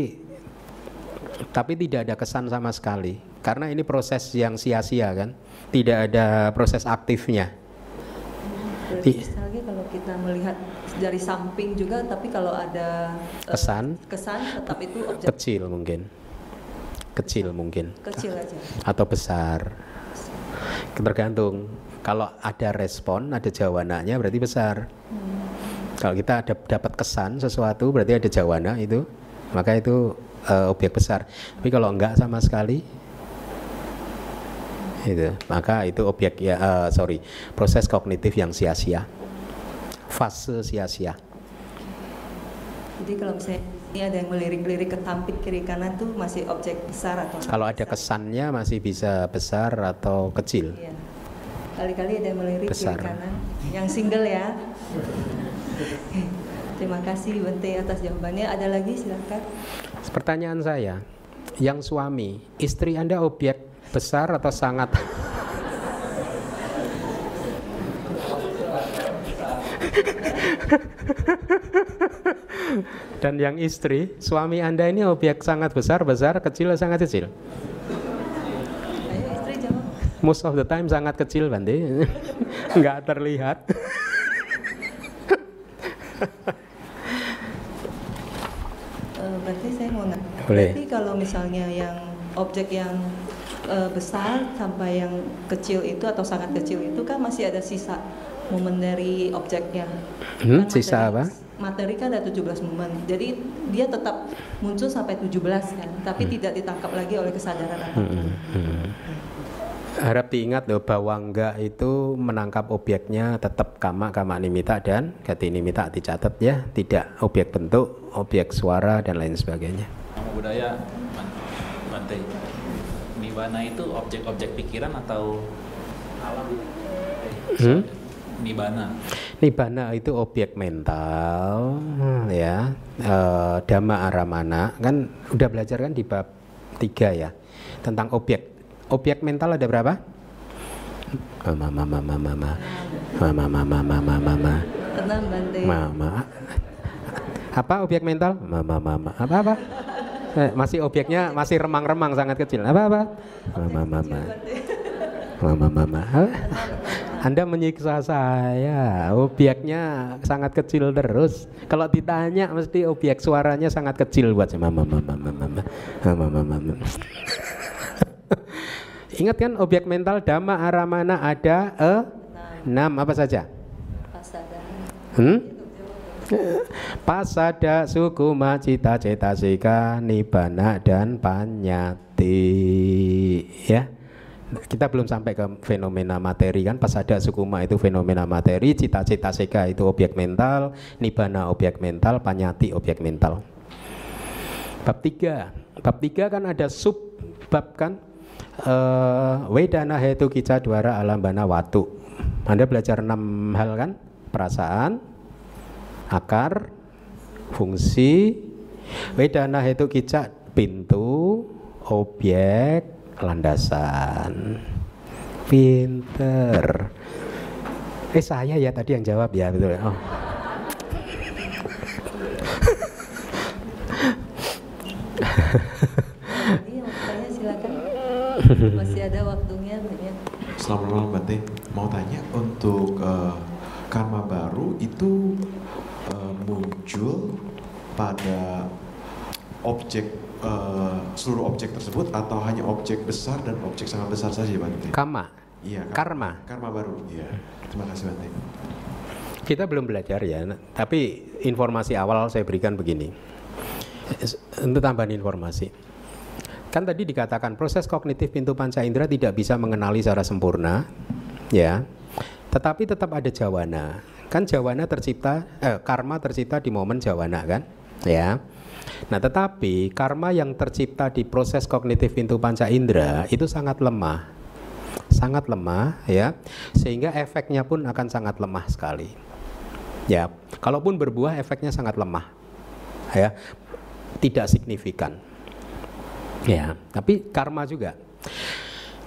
tapi tidak ada kesan sama sekali karena ini proses yang sia-sia kan, tidak ada proses aktifnya. Berarti melihat dari samping juga, tapi kalau ada uh, kesan, kesan tetap itu objek kecil mungkin, kecil mungkin, kecil aja, atau besar, tergantung. Kalau ada respon, ada jawabannya berarti besar. Hmm. Kalau kita ada dapat kesan sesuatu berarti ada jawaban itu, maka itu uh, objek besar. Tapi kalau enggak sama sekali, itu maka itu objek ya uh, sorry proses kognitif yang sia-sia fase sia-sia jadi kalau misalnya ini ada yang melirik-lirik ke tampik kiri kanan tuh masih objek besar atau kalau ada besar? kesannya masih bisa besar atau kecil iya. kali-kali ada yang melirik besar. kiri kanan yang single ya Terima kasih Bante atas jawabannya. Ada lagi silakan. Pertanyaan saya, yang suami, istri Anda objek besar atau sangat Dan yang istri, suami Anda ini objek sangat besar, besar, kecil, sangat kecil. Ayo istri jawab. Most of the time sangat kecil, Bante. Nggak terlihat. Eh, berarti saya mau nanya. Boleh. Berarti kalau misalnya yang objek yang eh, besar sampai yang kecil itu atau sangat kecil itu kan masih ada sisa momen dari objeknya. Hmm, Kan sisa materi- apa? Materi kan ada 17 momen. Jadi dia tetap muncul sampai 17 kan, tapi Hmm. tidak ditangkap lagi oleh kesadaran apa pun. Harap diingat loh bahwa enggak itu menangkap objeknya tetap kama kama nimita dan gati nimita dicatat ya tidak objek bentuk objek suara dan lain sebagainya Nama budaya Bante. Nibana itu objek-objek pikiran atau alam? hmm? Nibana. Nibana itu objek mental hmm. ya. E, Dhamma aramana kan udah belajar kan di bab tiga ya tentang objek. Objek mental ada berapa? Mama mama mama mama. Mama mama mama mama. mama Mama. Apa objek mental? Mama mama. Apa apa? Eh, masih objeknya masih remang-remang sangat kecil. Apa apa? Mama. mama mama Apa? anda menyiksa saya objeknya sangat kecil terus kalau ditanya mesti objek suaranya sangat kecil buat saya mama mama mama mama mama mama mama Ingat kan objek mental dhamma aramana ada e, enam apa saja? Hmm? Pasada, sukuma, cita, cetasika, nibana dan panyati. Ya. Kita belum sampai ke fenomena materi kan. Pasada, sukuma itu fenomena materi, cita, cetasika itu objek mental, nibana objek mental, panyati objek mental. Bab 3. Bab 3 kan ada sub bab kan eh, Wedana hetu kica dwara alambana watu. Anda belajar enam hal kan? Perasaan, akar, fungsi, wedana hetu kica pintu, objek, landasan. Pinter. Eh saya ya tadi yang jawab ya betul. Oh. Mau tanya silakan. Masih ada waktunya banyak. Selamat malam Bante. Mau tanya untuk eh, karma baru itu eh, muncul pada objek eh, seluruh objek tersebut atau hanya objek besar dan objek sangat besar saja Bante? Kama. Iya. Karma. Karma baru. Iya. Terima kasih Bante. Kita belum belajar ya, tapi informasi awal saya berikan begini. Untuk tambahan informasi. Kan tadi dikatakan proses kognitif pintu panca indera tidak bisa mengenali secara sempurna, ya. Tetapi tetap ada jawana. Kan jawana tercipta, eh, karma tercipta di momen jawana kan, ya. Nah, tetapi karma yang tercipta di proses kognitif pintu panca indera itu sangat lemah, sangat lemah, ya, sehingga efeknya pun akan sangat lemah sekali. Ya, kalaupun berbuah efeknya sangat lemah. Ya, tidak signifikan. Ya, tapi karma juga.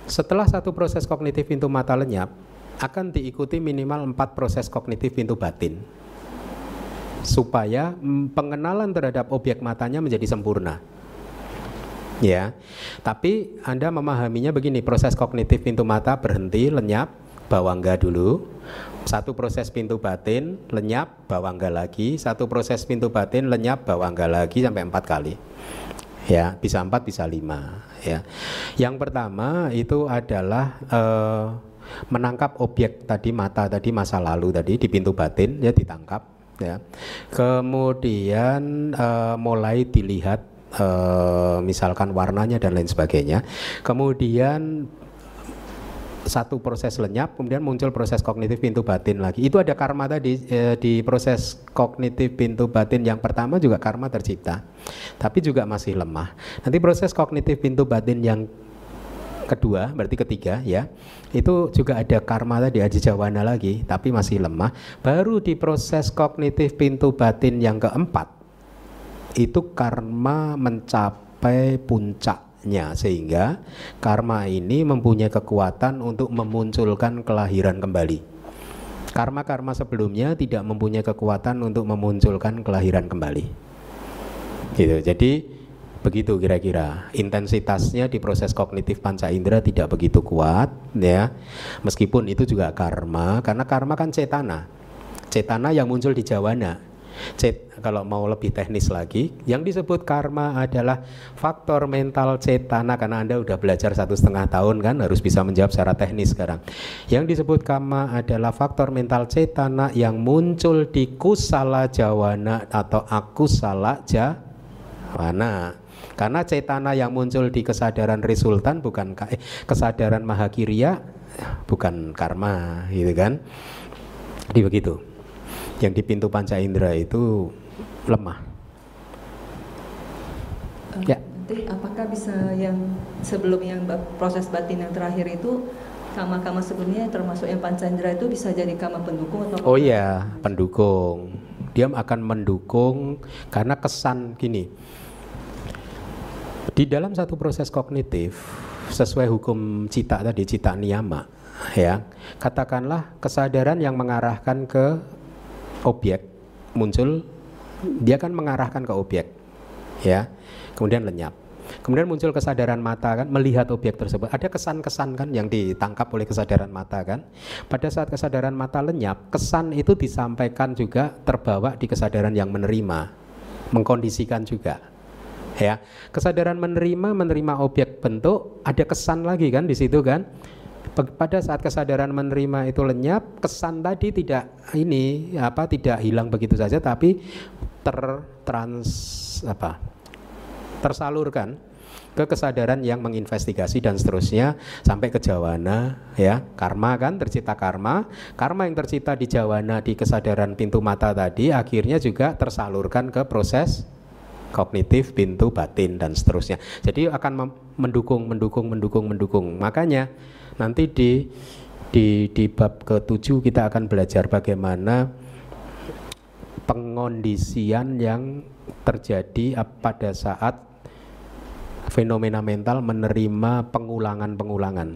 Setelah satu proses kognitif pintu mata lenyap, akan diikuti minimal empat proses kognitif pintu batin. Supaya mm, pengenalan terhadap objek matanya menjadi sempurna. Ya, tapi Anda memahaminya begini, proses kognitif pintu mata berhenti, lenyap, bawangga dulu. Satu proses pintu batin, lenyap, bawangga lagi. Satu proses pintu batin, lenyap, bawangga lagi sampai empat kali. Ya, bisa empat, bisa lima. Ya, yang pertama itu adalah eh, menangkap objek tadi mata tadi masa lalu tadi di pintu batin ya ditangkap. Ya, kemudian eh, mulai dilihat eh, misalkan warnanya dan lain sebagainya. Kemudian satu proses lenyap, kemudian muncul proses kognitif pintu batin lagi. Itu ada karma tadi eh, di proses kognitif pintu batin yang pertama juga karma tercipta, tapi juga masih lemah. Nanti proses kognitif pintu batin yang kedua, berarti ketiga ya. Itu juga ada karma tadi aji jawana lagi, tapi masih lemah. Baru di proses kognitif pintu batin yang keempat itu karma mencapai puncaknya sehingga karma ini mempunyai kekuatan untuk memunculkan kelahiran kembali. Karma-karma sebelumnya tidak mempunyai kekuatan untuk memunculkan kelahiran kembali. Gitu. Jadi begitu kira-kira intensitasnya di proses kognitif panca indera tidak begitu kuat ya meskipun itu juga karma karena karma kan cetana cetana yang muncul di jawana Cet, kalau mau lebih teknis lagi, yang disebut karma adalah faktor mental cetana karena anda udah belajar satu setengah tahun kan harus bisa menjawab secara teknis sekarang. Yang disebut karma adalah faktor mental cetana yang muncul di kusala jawana atau akusala jawana. Karena cetana yang muncul di kesadaran resultan bukan eh, kesadaran mahakirya bukan karma gitu kan. Jadi begitu yang di pintu panca indera itu lemah. Uh, ya. Nanti apakah bisa yang sebelum yang proses batin yang terakhir itu kama-kama sebelumnya termasuk yang panca indera itu bisa jadi kama pendukung atau? Oh iya, pendukung. Dia akan mendukung karena kesan gini. Di dalam satu proses kognitif sesuai hukum cita tadi cita niyama ya katakanlah kesadaran yang mengarahkan ke objek muncul dia kan mengarahkan ke objek ya kemudian lenyap. Kemudian muncul kesadaran mata kan melihat objek tersebut. Ada kesan-kesan kan yang ditangkap oleh kesadaran mata kan? Pada saat kesadaran mata lenyap kesan itu disampaikan juga terbawa di kesadaran yang menerima mengkondisikan juga ya kesadaran menerima menerima objek bentuk ada kesan lagi kan di situ kan? Pada saat kesadaran menerima itu lenyap, kesan tadi tidak ini apa tidak hilang begitu saja tapi tertrans apa tersalurkan ke kesadaran yang menginvestigasi dan seterusnya sampai ke jawana ya karma kan tercipta karma. Karma yang tercipta di jawana di kesadaran pintu mata tadi akhirnya juga tersalurkan ke proses kognitif pintu batin dan seterusnya. Jadi akan mendukung mendukung mendukung mendukung. Makanya Nanti di di di bab ketujuh kita akan belajar bagaimana pengondisian yang terjadi pada saat fenomena mental menerima pengulangan-pengulangan.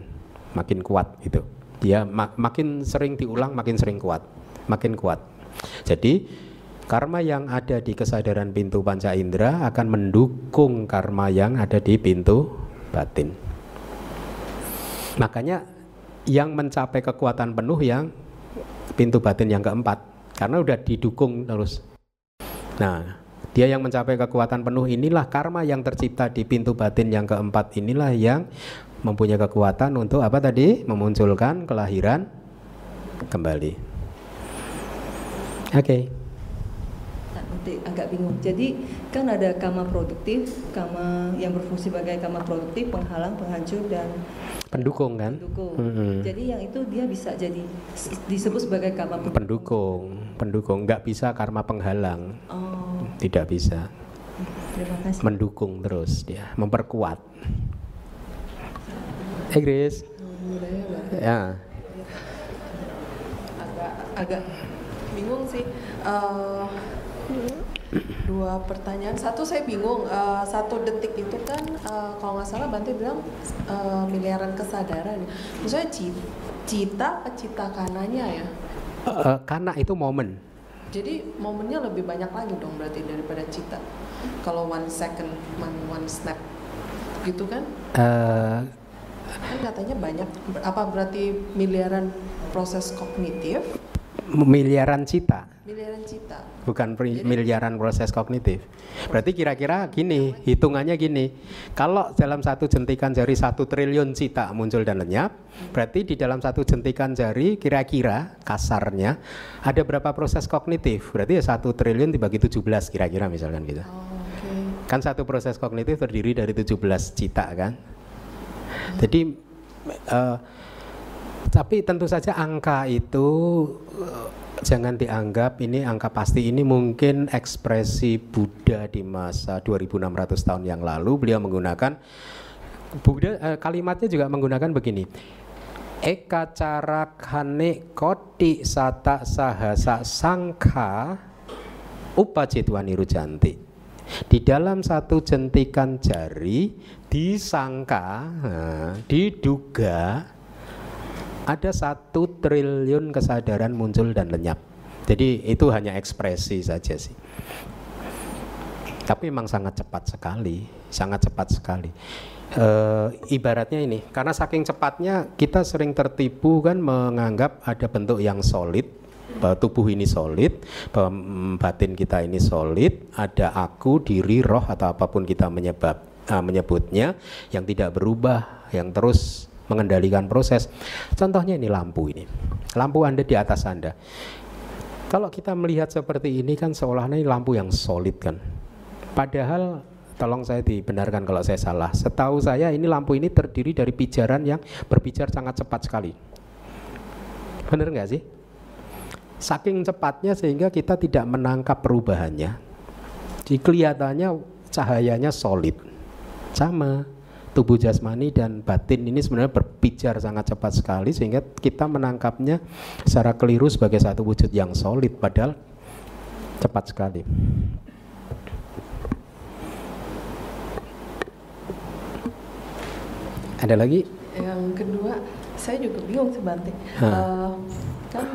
Makin kuat itu ya mak makin sering diulang makin sering kuat. Makin kuat. Jadi karma yang ada di kesadaran pintu panca indera akan mendukung karma yang ada di pintu batin Makanya yang mencapai kekuatan penuh yang pintu batin yang keempat karena udah didukung terus. Nah, dia yang mencapai kekuatan penuh inilah karma yang tercipta di pintu batin yang keempat inilah yang mempunyai kekuatan untuk apa tadi? Memunculkan kelahiran kembali. Oke. Okay nanti agak bingung. Jadi kan ada kama produktif, kama yang berfungsi sebagai kama produktif, penghalang, penghancur dan pendukung kan? Pendukung. Mm-hmm. Jadi yang itu dia bisa jadi disebut sebagai kama pendukung. Pendukung, pendukung. Nggak bisa karma penghalang. Oh. Tidak bisa. Terima kasih. Mendukung terus dia, memperkuat. Eh Grace. Ya. Agak agak bingung sih. Uh, dua pertanyaan. Satu saya bingung uh, satu detik itu kan uh, kalau nggak salah Bante bilang uh, miliaran kesadaran. Maksudnya cita, cita cita kananya ya? Uh, karena itu momen. Jadi momennya lebih banyak lagi dong berarti daripada cita. Kalau one second one, one snap gitu kan? Uh, kan katanya banyak. Apa berarti miliaran proses kognitif? miliaran cita. Miliaran cita. Bukan miliaran proses kognitif. Berarti kira-kira gini, hitungannya gini. Kalau dalam satu jentikan jari satu triliun cita muncul dan lenyap, berarti di dalam satu jentikan jari kira-kira kasarnya ada berapa proses kognitif? Berarti ya satu triliun dibagi 17 kira-kira misalkan gitu. Oh, okay. Kan satu proses kognitif terdiri dari 17 cita kan. Jadi uh, tapi tentu saja angka itu uh, jangan dianggap ini angka pasti ini mungkin ekspresi Buddha di masa 2600 tahun yang lalu beliau menggunakan Buddha eh, kalimatnya juga menggunakan begini. Eka cara kane koti sata sahasa sangka upacitwani rujanti. Di dalam satu jentikan jari disangka, diduga ada satu triliun kesadaran muncul dan lenyap. Jadi itu hanya ekspresi saja sih. Tapi memang sangat cepat sekali, sangat cepat sekali. E, ibaratnya ini, karena saking cepatnya kita sering tertipu kan menganggap ada bentuk yang solid, bahwa tubuh ini solid, bahwa batin kita ini solid, ada aku, diri, roh atau apa pun kita menyebab uh, menyebutnya yang tidak berubah, yang terus mengendalikan proses. Contohnya ini lampu ini. Lampu Anda di atas Anda. Kalau kita melihat seperti ini kan seolah-olah ini lampu yang solid kan. Padahal tolong saya dibenarkan kalau saya salah. Setahu saya ini lampu ini terdiri dari pijaran yang berpijar sangat cepat sekali. Benar nggak sih? Saking cepatnya sehingga kita tidak menangkap perubahannya. Jadi kelihatannya cahayanya solid. Sama tubuh jasmani dan batin ini sebenarnya berpijar sangat cepat sekali sehingga kita menangkapnya secara keliru sebagai satu wujud yang solid padahal cepat sekali. Ada lagi? Yang kedua, saya juga bingung Bante. Hah. Eh, kan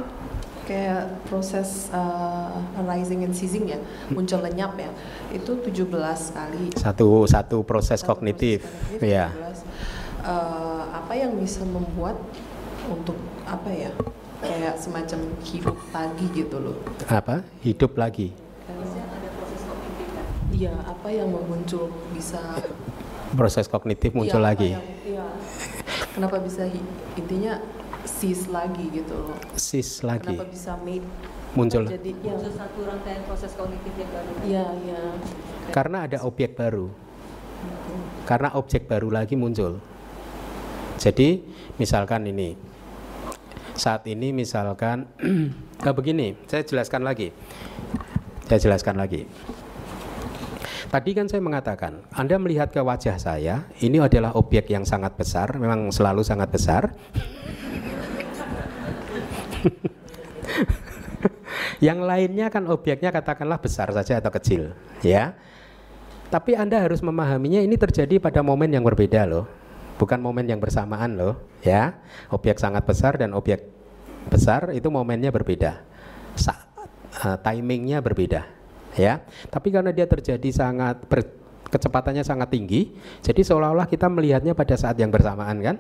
kayak proses uh, rising and ceasing ya, muncul lenyap ya. Itu 17 kali. Satu satu proses Satu kognitif, proses kognitif, ya. 17. Eh, apa yang bisa membuat untuk apa ya? Kayak semacam hidup lagi gitu loh. Apa? Hidup lagi. Iya, apa yang muncul bisa Proses kognitif muncul apa lagi. yang- iya. Kenapa bisa intinya cease lagi gitu loh. Sis lagi. Kenapa bisa made Muncul. jadi ya Muncul satu rangkaian proses kognitif yang baru. iya iya Karena ada objek baru. Karena objek baru lagi muncul. Jadi misalkan ini saat ini misalkan eh, begini, saya jelaskan lagi. Saya jelaskan lagi. Tadi kan saya mengatakan, Anda melihat ke wajah saya, ini adalah objek yang sangat besar, memang selalu sangat besar. Yang lainnya kan objeknya katakanlah besar saja atau kecil, ya. Tapi Anda harus memahaminya ini terjadi pada momen yang berbeda loh. Bukan momen yang bersamaan loh, ya. Objek sangat besar dan objek besar itu momennya berbeda. Sa- eh, timingnya berbeda, ya. Tapi karena dia terjadi sangat kecepatannya sangat tinggi, jadi seolah-olah kita melihatnya pada saat yang bersamaan kan?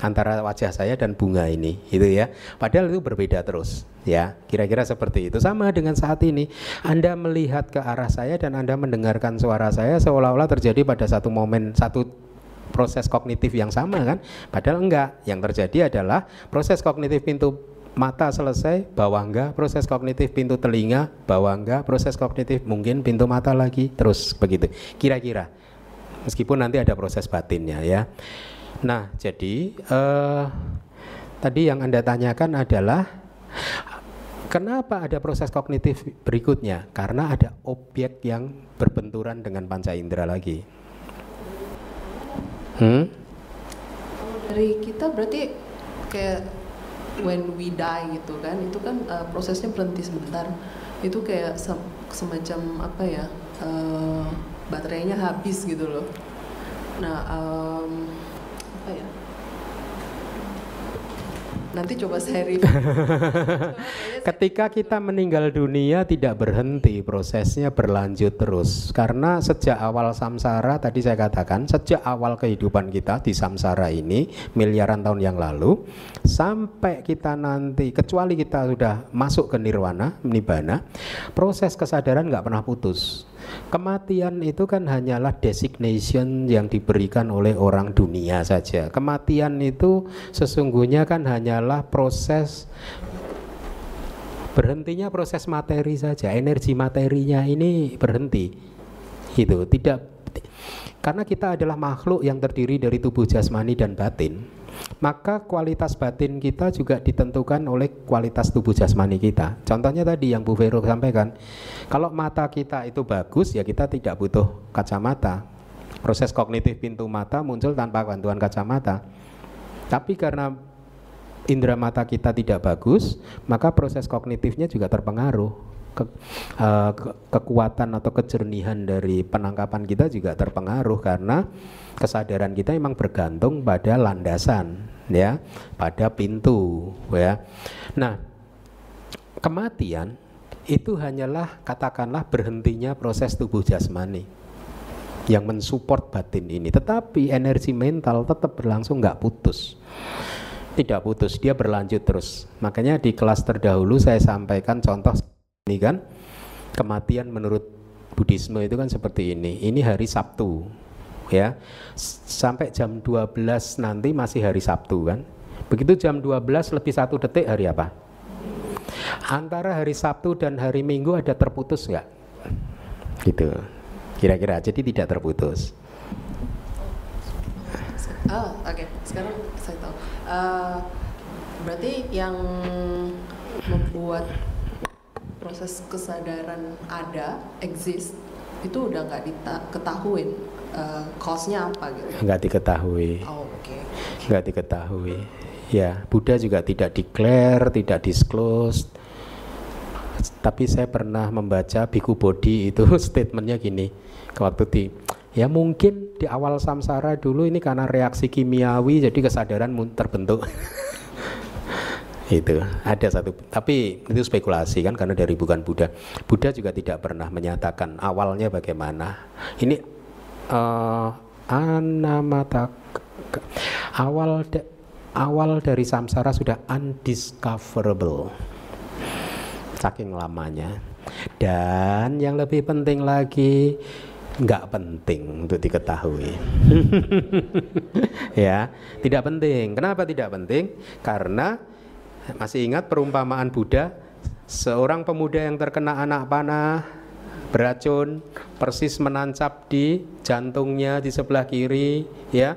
Antara wajah saya dan bunga ini gitu ya. Padahal itu berbeda terus ya. Kira-kira seperti itu. Sama dengan saat ini Anda melihat ke arah saya dan Anda mendengarkan suara saya seolah-olah terjadi pada satu momen satu proses kognitif yang sama kan? Padahal enggak. Yang terjadi adalah proses kognitif pintu mata selesai bawah enggak. Proses kognitif pintu telinga bawah enggak. Proses kognitif mungkin pintu mata lagi terus begitu. Kira-kira. Meskipun nanti ada proses batinnya ya Nah, jadi eh, tadi yang Anda tanyakan adalah kenapa ada proses kognitif berikutnya? Karena ada objek yang berbenturan dengan panca indera lagi. Hmm? dari kita berarti kayak when we die gitu kan itu kan uh, prosesnya berhenti sebentar itu kayak sem- semacam apa ya uh, baterainya habis gitu loh nah um, apa ya? Nanti coba saya review. Ketika kita meninggal dunia tidak berhenti prosesnya berlanjut terus. Karena sejak awal samsara tadi saya katakan sejak awal kehidupan kita di samsara ini miliaran tahun yang lalu sampai kita nanti kecuali kita sudah masuk ke nirwana nibbana proses kesadaran nggak pernah putus Kematian itu kan hanyalah designation yang diberikan oleh orang dunia saja. Kematian itu sesungguhnya kan hanyalah proses berhentinya proses materi saja. Energi materinya ini berhenti. Gitu, tidak karena kita adalah makhluk yang terdiri dari tubuh jasmani dan batin, maka kualitas batin kita juga ditentukan oleh kualitas tubuh jasmani kita. Contohnya tadi yang Bu Vero sampaikan, kalau mata kita itu bagus ya kita tidak butuh kacamata. Proses kognitif pintu mata muncul tanpa bantuan kacamata. Tapi karena indera mata kita tidak bagus, maka proses kognitifnya juga terpengaruh. Ke, uh, ke, kekuatan atau kejernihan dari penangkapan kita juga terpengaruh karena kesadaran kita memang bergantung pada landasan ya, pada pintu ya. Nah, kematian itu hanyalah katakanlah berhentinya proses tubuh jasmani yang mensupport batin ini. Tetapi energi mental tetap berlangsung nggak putus. Tidak putus dia berlanjut terus. Makanya di kelas terdahulu saya sampaikan contoh ini kan kematian menurut Buddhisme itu kan seperti ini ini hari Sabtu ya sampai jam 12 nanti masih hari Sabtu kan begitu jam 12 lebih satu detik hari apa antara hari Sabtu dan hari Minggu ada terputus nggak gitu kira-kira jadi tidak terputus Oh, oke. Okay. Sekarang saya tahu. Uh, berarti yang membuat proses kesadaran ada, exist, itu udah nggak diketahui uh, cause-nya apa gitu? Nggak diketahui. Oh, oke. Okay. Nggak diketahui. Ya, Buddha juga tidak declare, tidak disclose. Tapi saya pernah membaca Biku Bodhi itu statementnya gini, waktu di Ya mungkin di awal samsara dulu ini karena reaksi kimiawi jadi kesadaran terbentuk. itu ada satu tapi itu spekulasi kan karena dari bukan Buddha Buddha juga tidak pernah menyatakan awalnya bagaimana ini uh, anamata awal de, awal dari samsara sudah undiscoverable saking lamanya dan yang lebih penting lagi nggak penting untuk diketahui. ya, tidak penting. Kenapa tidak penting? Karena masih ingat perumpamaan Buddha, seorang pemuda yang terkena anak panah beracun persis menancap di jantungnya di sebelah kiri, ya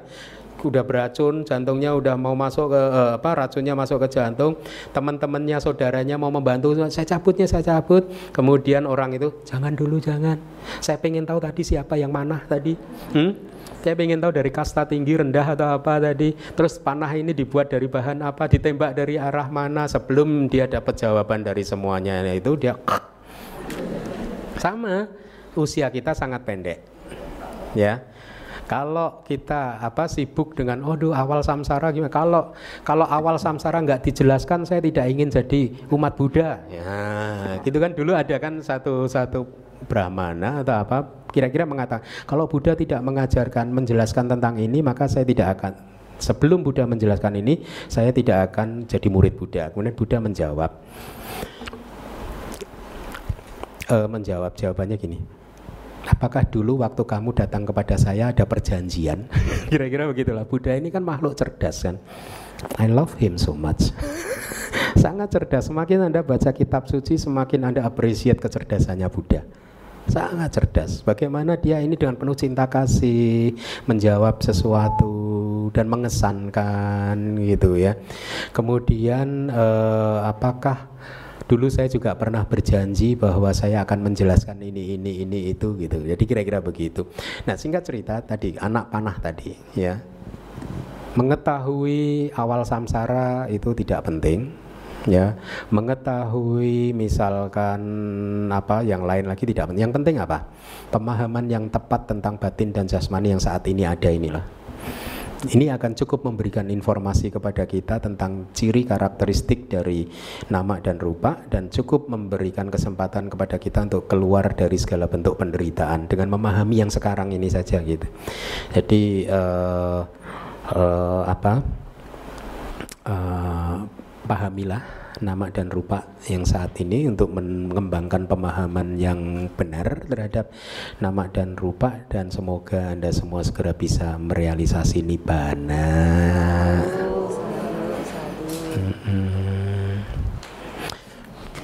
udah beracun, jantungnya udah mau masuk ke eh, apa racunnya masuk ke jantung, teman-temannya saudaranya mau membantu, saya cabutnya saya cabut. Kemudian orang itu jangan dulu jangan. Saya pengen tahu tadi siapa yang mana tadi. Hmm? Saya pengen tahu dari kasta tinggi rendah atau apa tadi. Terus panah ini dibuat dari bahan apa, ditembak dari arah mana sebelum dia dapat jawaban dari semuanya itu dia sama usia kita sangat pendek. Ya kalau kita apa sibuk dengan oh duh awal samsara gimana? Kalau kalau awal samsara nggak dijelaskan saya tidak ingin jadi umat Buddha. Ya, gitu kan dulu ada kan satu satu brahmana atau apa kira-kira mengatakan kalau Buddha tidak mengajarkan menjelaskan tentang ini maka saya tidak akan sebelum Buddha menjelaskan ini saya tidak akan jadi murid Buddha. Kemudian Buddha menjawab uh, menjawab jawabannya gini Apakah dulu waktu kamu datang kepada saya ada perjanjian? Kira-kira begitulah. Buddha ini kan makhluk cerdas kan. I love him so much. Sangat cerdas. Semakin Anda baca kitab suci, semakin Anda appreciate kecerdasannya Buddha. Sangat cerdas. Bagaimana dia ini dengan penuh cinta kasih menjawab sesuatu dan mengesankan gitu ya. Kemudian eh, apakah dulu saya juga pernah berjanji bahwa saya akan menjelaskan ini ini ini itu gitu jadi kira-kira begitu nah singkat cerita tadi anak panah tadi ya mengetahui awal samsara itu tidak penting ya mengetahui misalkan apa yang lain lagi tidak penting yang penting apa pemahaman yang tepat tentang batin dan jasmani yang saat ini ada inilah ini akan cukup memberikan informasi kepada kita tentang ciri karakteristik dari nama dan rupa dan cukup memberikan kesempatan kepada kita untuk keluar dari segala bentuk penderitaan dengan memahami yang sekarang ini saja gitu. Jadi uh, uh, apa? Uh, pahamilah nama dan rupa yang saat ini untuk mengembangkan pemahaman yang benar terhadap nama dan rupa dan semoga Anda semua segera bisa merealisasi nibbana.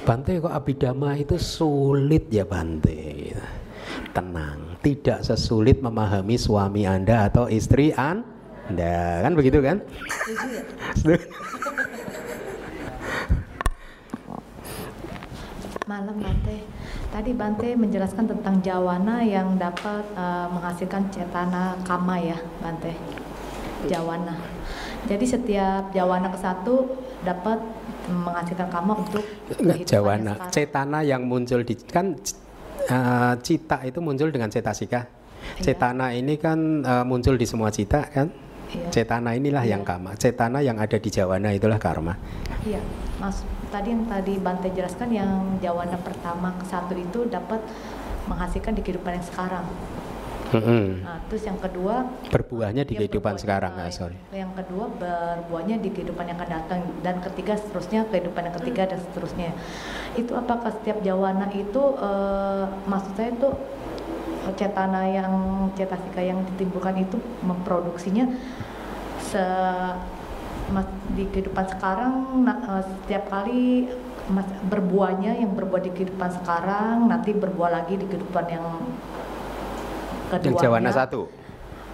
Bante kok abidama itu sulit ya Bante. Tenang, tidak sesulit memahami suami Anda atau istri Anda. Kan begitu kan? malam Bante Tadi Bante menjelaskan tentang jawana yang dapat uh, menghasilkan cetana kama ya, Bante. Jawana. Jadi setiap jawana ke satu dapat menghasilkan kama untuk Enggak, jawana. Cetana yang muncul di kan uh, cita itu muncul dengan cetasika. Iya. Cetana ini kan uh, muncul di semua cita kan? Iya. Cetana inilah iya. yang kama. Cetana yang ada di jawana itulah karma. Iya, Mas tadi yang tadi Bante jelaskan yang jawaban pertama ke satu itu dapat menghasilkan di kehidupan yang sekarang. Mm-hmm. Nah, terus yang kedua berbuahnya di kehidupan sekarang, nah, sorry. Yang kedua berbuahnya di kehidupan yang akan datang dan ketiga seterusnya kehidupan yang ketiga dan seterusnya. Itu apakah setiap jawana itu uh, maksud saya itu cetana yang cetasika yang ditimbulkan itu memproduksinya se mas, di kehidupan sekarang nah, setiap kali mas, berbuahnya yang berbuah di kehidupan sekarang nanti berbuah lagi di kehidupan yang kedua. Yang jawana satu.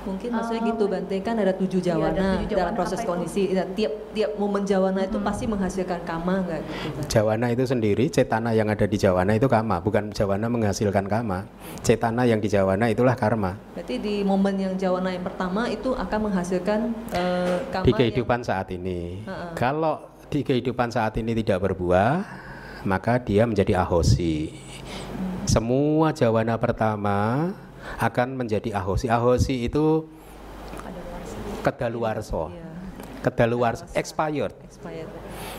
Mungkin maksudnya gitu oh. Bante kan ada tujuh iya, jawana, iya, ada tujuh jawana dalam proses kondisi. Ya, tiap tiap momen jawana itu hmm. pasti menghasilkan kama enggak gitu. Bante? Jawana itu sendiri cetana yang ada di jawana itu kama, bukan jawana menghasilkan kama. Cetana yang di jawana itulah karma. Berarti di momen yang jawana yang pertama itu akan menghasilkan uh, kama di kehidupan yang... saat ini. Uh -uh. Kalau di kehidupan saat ini tidak berbuah, maka dia menjadi ahosi. Hmm. Semua jawana pertama akan menjadi ahosi. Ahosi itu kedaluarso. Iya. Kedaluarso expired.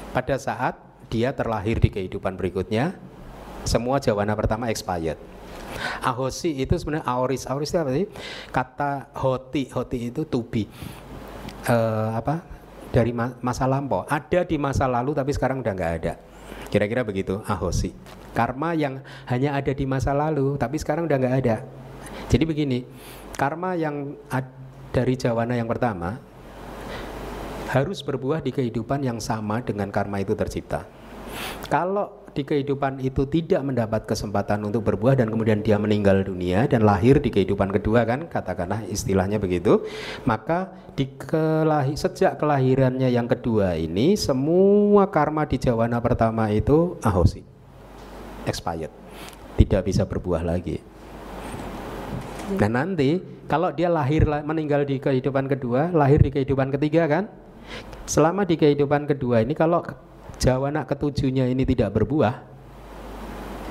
Pada saat dia terlahir di kehidupan berikutnya, semua jawana pertama expired. Ahosi itu sebenarnya auris. Auris itu apa sih? Kata hoti, hoti itu to be. Uh, apa? Dari masa lampau. Ada di masa lalu tapi sekarang udah nggak ada. Kira-kira begitu, ahosi. Karma yang hanya ada di masa lalu tapi sekarang udah nggak ada. Jadi begini, karma yang dari jawana yang pertama harus berbuah di kehidupan yang sama dengan karma itu tercipta. Kalau di kehidupan itu tidak mendapat kesempatan untuk berbuah dan kemudian dia meninggal dunia dan lahir di kehidupan kedua kan katakanlah istilahnya begitu maka di kelahi, sejak kelahirannya yang kedua ini semua karma di jawana pertama itu ahosi expired tidak bisa berbuah lagi Nah nanti kalau dia lahir meninggal di kehidupan kedua, lahir di kehidupan ketiga kan? Selama di kehidupan kedua ini kalau jawana ketujuhnya ini tidak berbuah,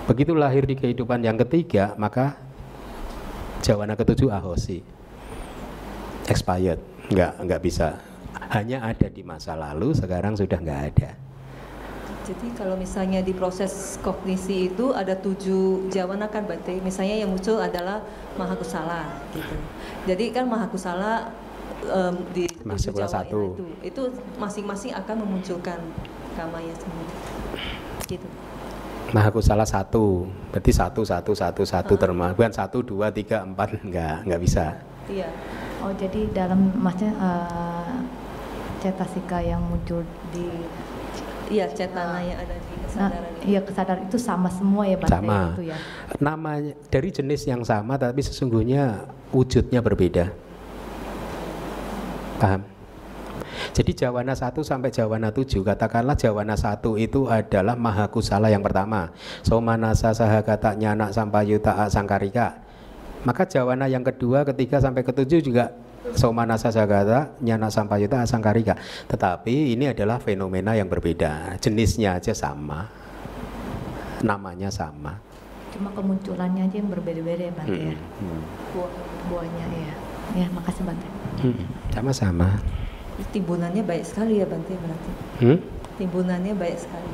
begitu lahir di kehidupan yang ketiga maka jawana ketujuh ahosi, expired, nggak nggak bisa. Hanya ada di masa lalu, sekarang sudah nggak ada. Jadi kalau misalnya di proses kognisi itu ada tujuh jawana kan berarti misalnya yang muncul adalah mahakusala gitu. Jadi kan mahakusala um, di masih satu itu itu masing-masing akan memunculkan kamaya sendiri. Gitu. Mahakusala satu, berarti satu satu satu satu uh. terma, bukan satu dua tiga empat nggak nggak bisa. Iya. Oh jadi dalam maksudnya uh, cetasika yang muncul di Iya, cetana yang ada di kesadaran. Nah, iya, kesadaran itu sama semua ya, Pak. Sama. Itu ya. Namanya dari jenis yang sama tapi sesungguhnya wujudnya berbeda. Paham? Jadi jawana 1 sampai jawana 7 Katakanlah jawana 1 itu adalah mahakusala yang pertama Somanasa sahagata nyana sampayuta sangkarika Maka jawana yang kedua, ketiga sampai ketujuh juga Somanasa Jagata, Nyana Sampayuta, Asangkarika. Tetapi ini adalah fenomena yang berbeda. Jenisnya aja sama. Namanya sama. Cuma kemunculannya aja yang berbeda-beda ya Bante ya. hmm. ya. Buah, buahnya ya. Ya, makasih Bante. Hmm. Sama-sama. Timbunannya baik sekali ya Bante berarti. Hmm? Timbunannya baik sekali.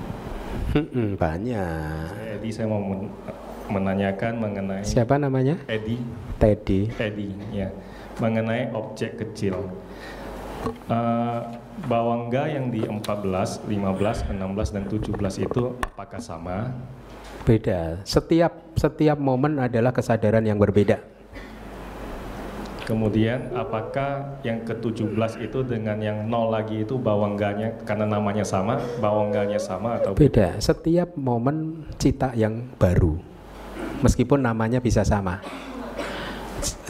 Hmm, banyak. Jadi saya mau menanyakan mengenai Siapa namanya? Edi. Teddy. Edi, ya mengenai objek kecil. Uh, bawangga yang di 14, 15, 16 dan 17 itu apakah sama? Beda. Setiap setiap momen adalah kesadaran yang berbeda. Kemudian apakah yang ke-17 itu dengan yang nol lagi itu bawangganya karena namanya sama, bawangganya sama atau beda? Setiap momen cita yang baru. Meskipun namanya bisa sama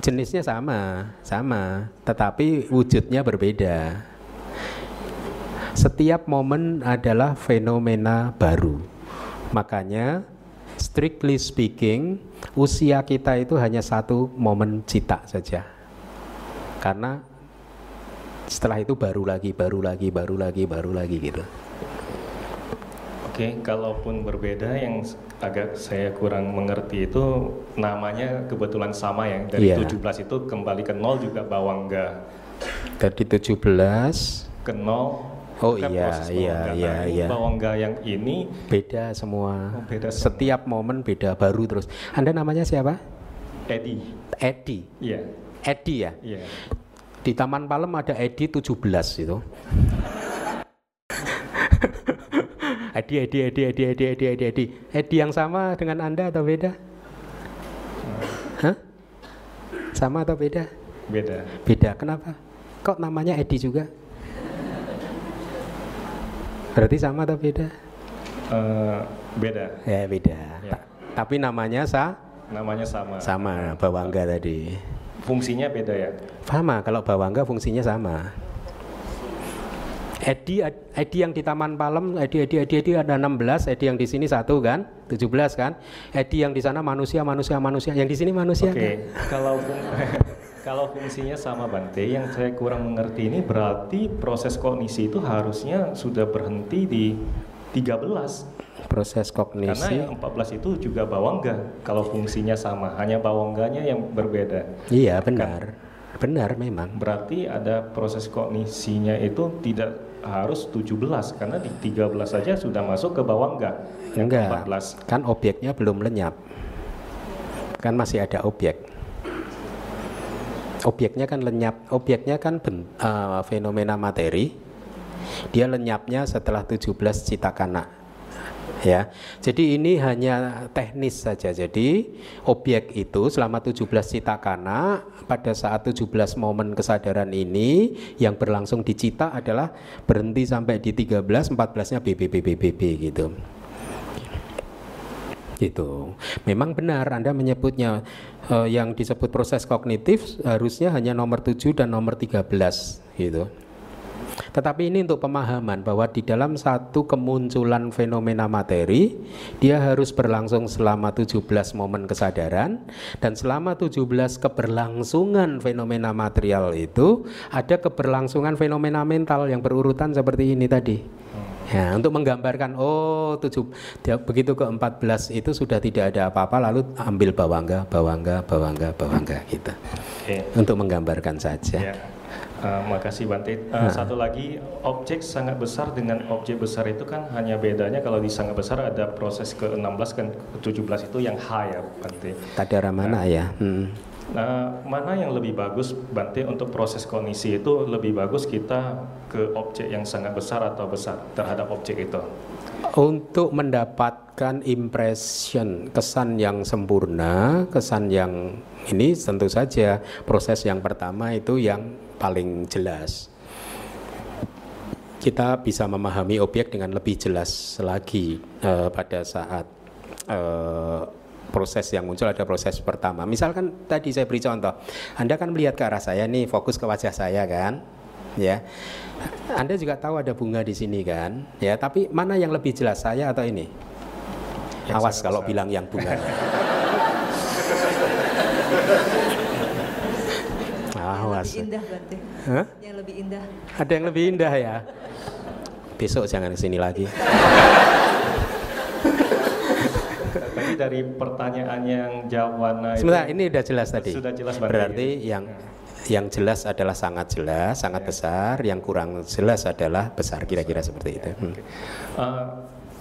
jenisnya sama, sama, tetapi wujudnya berbeda. Setiap momen adalah fenomena baru. Makanya strictly speaking, usia kita itu hanya satu momen cita saja. Karena setelah itu baru lagi, baru lagi, baru lagi, baru lagi gitu. Oke, kalaupun berbeda yang agak saya kurang mengerti itu namanya kebetulan sama ya. Dari Iya. 17 itu kembali ke nol juga bawangga. Tadi 17 Ke nol Oh iya, iya, iya, Nah, iya. Bawangga yang ini beda semua. Oh, beda semua. Setiap momen beda baru terus. Anda namanya siapa? Edi. Edi. Iya, Edi ya. iya. Di Taman Palem ada Edi 17 itu. Edi, Edi, Edi, Edi, Edi, Edi, Edi, Edi. Edi yang sama dengan Anda atau beda? Hah? Sama atau beda? Beda. Beda. Kenapa? Kok namanya Edi juga? Berarti sama atau beda? Eh, beda. Ya beda. Ya. Ta- Tapi namanya sa Namanya sama. sama bawangga tadi. Fungsinya beda ya. Sama kalau bawangga fungsinya sama. Edi, Edi yang di Taman Palem, Edi, Edi, Edi, Edi ada 16, Edi yang di sini satu kan, 17 kan. Edi yang di sana manusia, manusia, manusia, yang di sini manusia. Oke, kan? kalau kalau fungsinya sama Bante, yang saya kurang mengerti ini berarti proses kognisi itu harusnya sudah berhenti di 13. Proses Karena kognisi. yang 14 itu juga bawangga. Kalau fungsinya sama, hanya bawangganya yang berbeda. Iya benar, benar memang. Berarti ada proses kognisinya itu tidak harus 17 karena di 13 saja sudah masuk ke bawangga. Yang Enggak, 14 kan obyeknya belum lenyap. Kan masih ada objek. Obyeknya kan lenyap, obyeknya kan ben- eh, fenomena materi. Dia lenyapnya setelah 17 citakana. Ya. Jadi ini hanya teknis saja. Jadi objek itu selama 17 citakana pada saat 17 momen kesadaran ini yang berlangsung di cita adalah berhenti sampai di 13, 14-nya BBBBBB gitu gitu. Memang benar Anda menyebutnya eh, yang disebut proses kognitif harusnya hanya nomor 7 dan nomor 13 gitu. Tetapi ini untuk pemahaman bahwa di dalam satu kemunculan fenomena materi dia harus berlangsung selama 17 momen kesadaran dan selama 17 keberlangsungan fenomena material itu ada keberlangsungan fenomena mental yang berurutan seperti ini tadi. Ya, untuk menggambarkan oh tujuh dia- begitu ke 14 itu sudah tidak ada apa-apa lalu ambil bawangga, bawangga, bawangga, bawangga gitu. Oke. Untuk menggambarkan saja. Ya. Eh, makasih Bante. Eh, Satu lagi, objek sangat besar dengan objek besar itu kan hanya bedanya kalau di sangat besar ada proses ke-16 dan ke-17 itu yang H ya Bante. Tadara mana ya? Hmm. Nah, mana yang lebih bagus Bante untuk proses kognisi itu lebih bagus kita ke objek yang sangat besar atau besar terhadap objek itu. Untuk mendapatkan impression, kesan yang sempurna, kesan yang ini tentu saja proses yang pertama itu yang paling jelas. Kita bisa memahami objek dengan lebih jelas lagi eh, pada saat eh, proses yang muncul ada proses pertama. Misalkan tadi saya beri contoh, Anda kan melihat ke arah saya nih, fokus ke wajah saya kan, ya. Anda juga tahu ada bunga di sini kan, ya. Tapi mana yang lebih jelas saya atau ini? Yang Awas kalau besar. bilang yang bunga. Awas. Lebih indah berarti. Hah? Yang lebih indah. Ada yang lebih indah ya. Besok jangan ke sini lagi. Tadi dari pertanyaan yang jawabannya itu Sebentar, ini udah jelas tadi. Sudah jelas Bante. Berarti yang yang jelas adalah sangat jelas, sangat besar. Yang kurang jelas adalah besar. Kira-kira seperti itu. Hmm. Eh,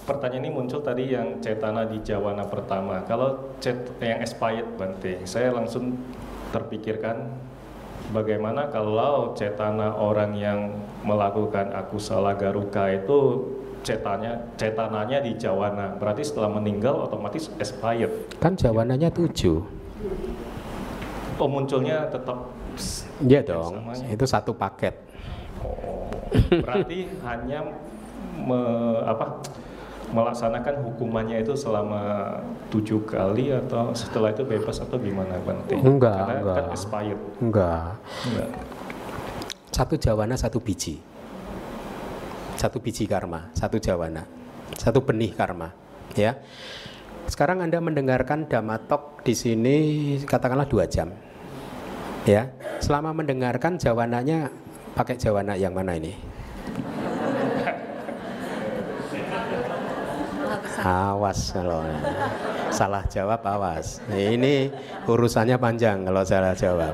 pertanyaan ini muncul tadi yang cetana di jawana pertama. Kalau cet yang expired Bante, saya langsung terpikirkan bagaimana kalau cetana orang yang melakukan akusala garuka itu cetanya cetananya di jawana. Berarti setelah meninggal otomatis expired. Kan jawabannya tujuh. Oh munculnya tetap Iya dong. Samanya. Itu satu paket. Oh, berarti hanya me- apa, melaksanakan hukumannya itu selama tujuh kali atau setelah itu bebas atau gimana Bante? Enggak, Karena enggak. kan expired. Enggak. Enggak. Satu jawana satu biji. Satu biji karma, satu jawana. Satu benih karma, ya. Sekarang Anda mendengarkan Damatok di sini katakanlah dua jam. Ya, selama mendengarkan jawananya pakai jawana yang mana ini? Awas kalau salah jawab awas. Ini urusannya panjang kalau salah jawab.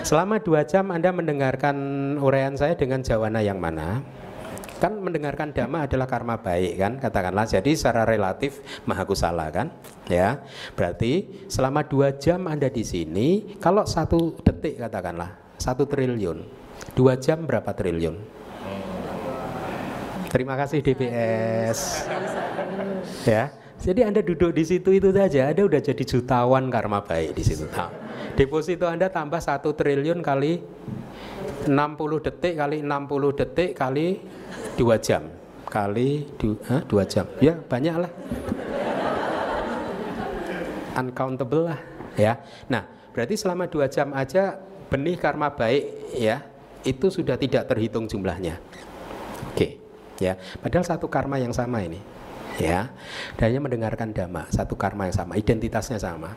Selama dua jam Anda mendengarkan uraian saya dengan jawana yang mana? Kan mendengarkan dhamma adalah karma baik kan, katakanlah. Jadi secara relatif maha kusala kan, ya. Berarti selama dua jam Anda di sini, kalau satu detik katakanlah satu triliun, dua jam berapa triliun? Terima kasih DPS. Ya. Jadi Anda duduk di situ itu saja, Anda udah jadi jutawan karma baik di situ. Nah, deposito Anda tambah satu triliun kali 60 detik kali 60 detik kali 2 jam kali 2 jam. Ya, banyak lah. Uncountable lah, ya. Nah, berarti selama 2 jam aja benih karma baik ya, itu sudah tidak terhitung jumlahnya. Ya. Padahal satu karma yang sama ini ya. Dan hanya mendengarkan dhamma satu karma yang sama identitasnya sama.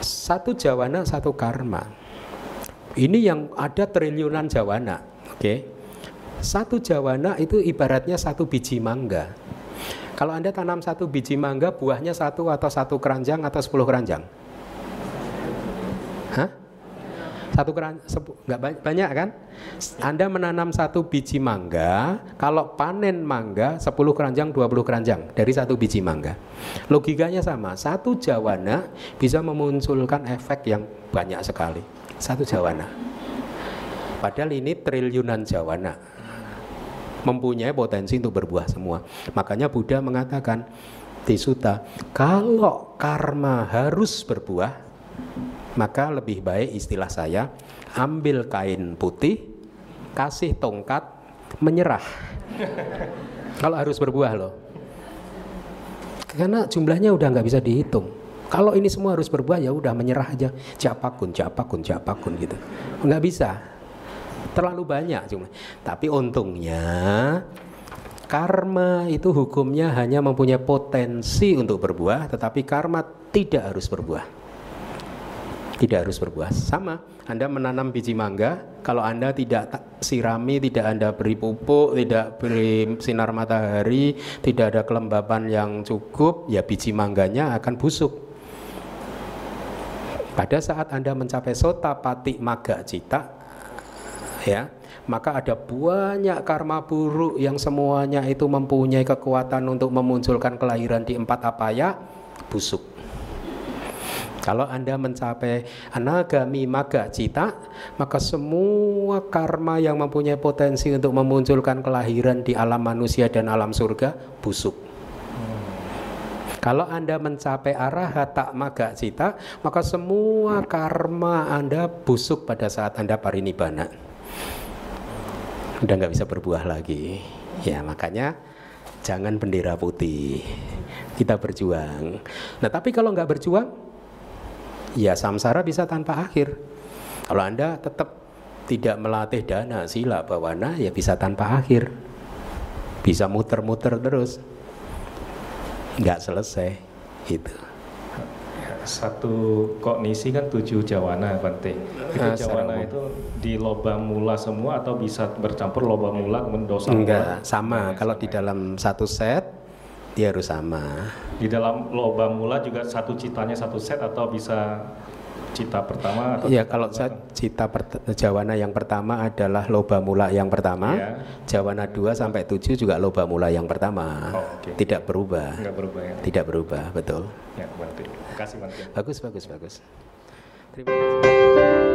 Satu jawana satu karma. Ini yang ada triliunan jawana oke? Satu jawana itu ibaratnya satu biji mangga. Kalau anda tanam satu biji mangga buahnya satu atau satu keranjang atau sepuluh keranjang? Hah? Satu keran nggak banyak, banyak kan? Anda menanam satu biji mangga, kalau panen mangga 10 keranjang, 20 keranjang dari satu biji mangga. Logikanya sama, satu jawana bisa memunculkan efek yang banyak sekali. Satu jawana. Padahal ini triliunan jawana mempunyai potensi untuk berbuah semua. Makanya Buddha mengatakan di Sutta, kalau karma harus berbuah, maka lebih baik istilah saya ambil kain putih kasih tongkat menyerah. Kalau harus berbuah loh. Karena jumlahnya udah nggak bisa dihitung. Kalau ini semua harus berbuah ya udah menyerah aja. Japakun japakun japakun gitu. Nggak bisa. Terlalu banyak cuma tapi untungnya karma itu hukumnya hanya mempunyai potensi untuk berbuah tetapi karma tidak harus berbuah tidak harus berbuah. Sama, Anda menanam biji mangga, kalau Anda tidak sirami, tidak Anda beri pupuk, tidak beri sinar matahari, tidak ada kelembapan yang cukup, ya biji mangganya akan busuk. Pada saat Anda mencapai sota pati maga cita, ya, maka ada banyak karma buruk yang semuanya itu mempunyai kekuatan untuk memunculkan kelahiran di empat apaya, busuk. Kalau Anda mencapai anagami maga cita, maka semua karma yang mempunyai potensi untuk memunculkan kelahiran di alam manusia dan alam surga busuk. Kalau Anda mencapai arahata maga cita, maka semua karma Anda busuk pada saat Anda parinibbana. Udah nggak bisa berbuah lagi. Ya makanya jangan bendera putih. Kita berjuang. Nah tapi kalau nggak berjuang, ya samsara bisa tanpa akhir. Kalau Anda tetap tidak melatih dana sila bawana ya bisa tanpa akhir. Bisa muter-muter terus. Nggak selesai itu. Satu kognisi kan tujuh jawana Bante. Itu nah, jawana itu di lobang mula semua atau bisa bercampur lobang mula kemudian dosa Enggak, sama. Kalau di dalam satu set dia harus sama. Di dalam lobang mula juga satu citanya satu set atau bisa cita pertama atau Iya, kalau saya cita jawana yang pertama adalah loba mula yang pertama. Ya. Jawana 2 sampai 7 juga loba mula yang pertama. Oh, okay. Tidak berubah. Tidak berubah ya. Tidak berubah, betul. Ya, Terima kasih, Bagus, bagus, bagus. Terima kasih.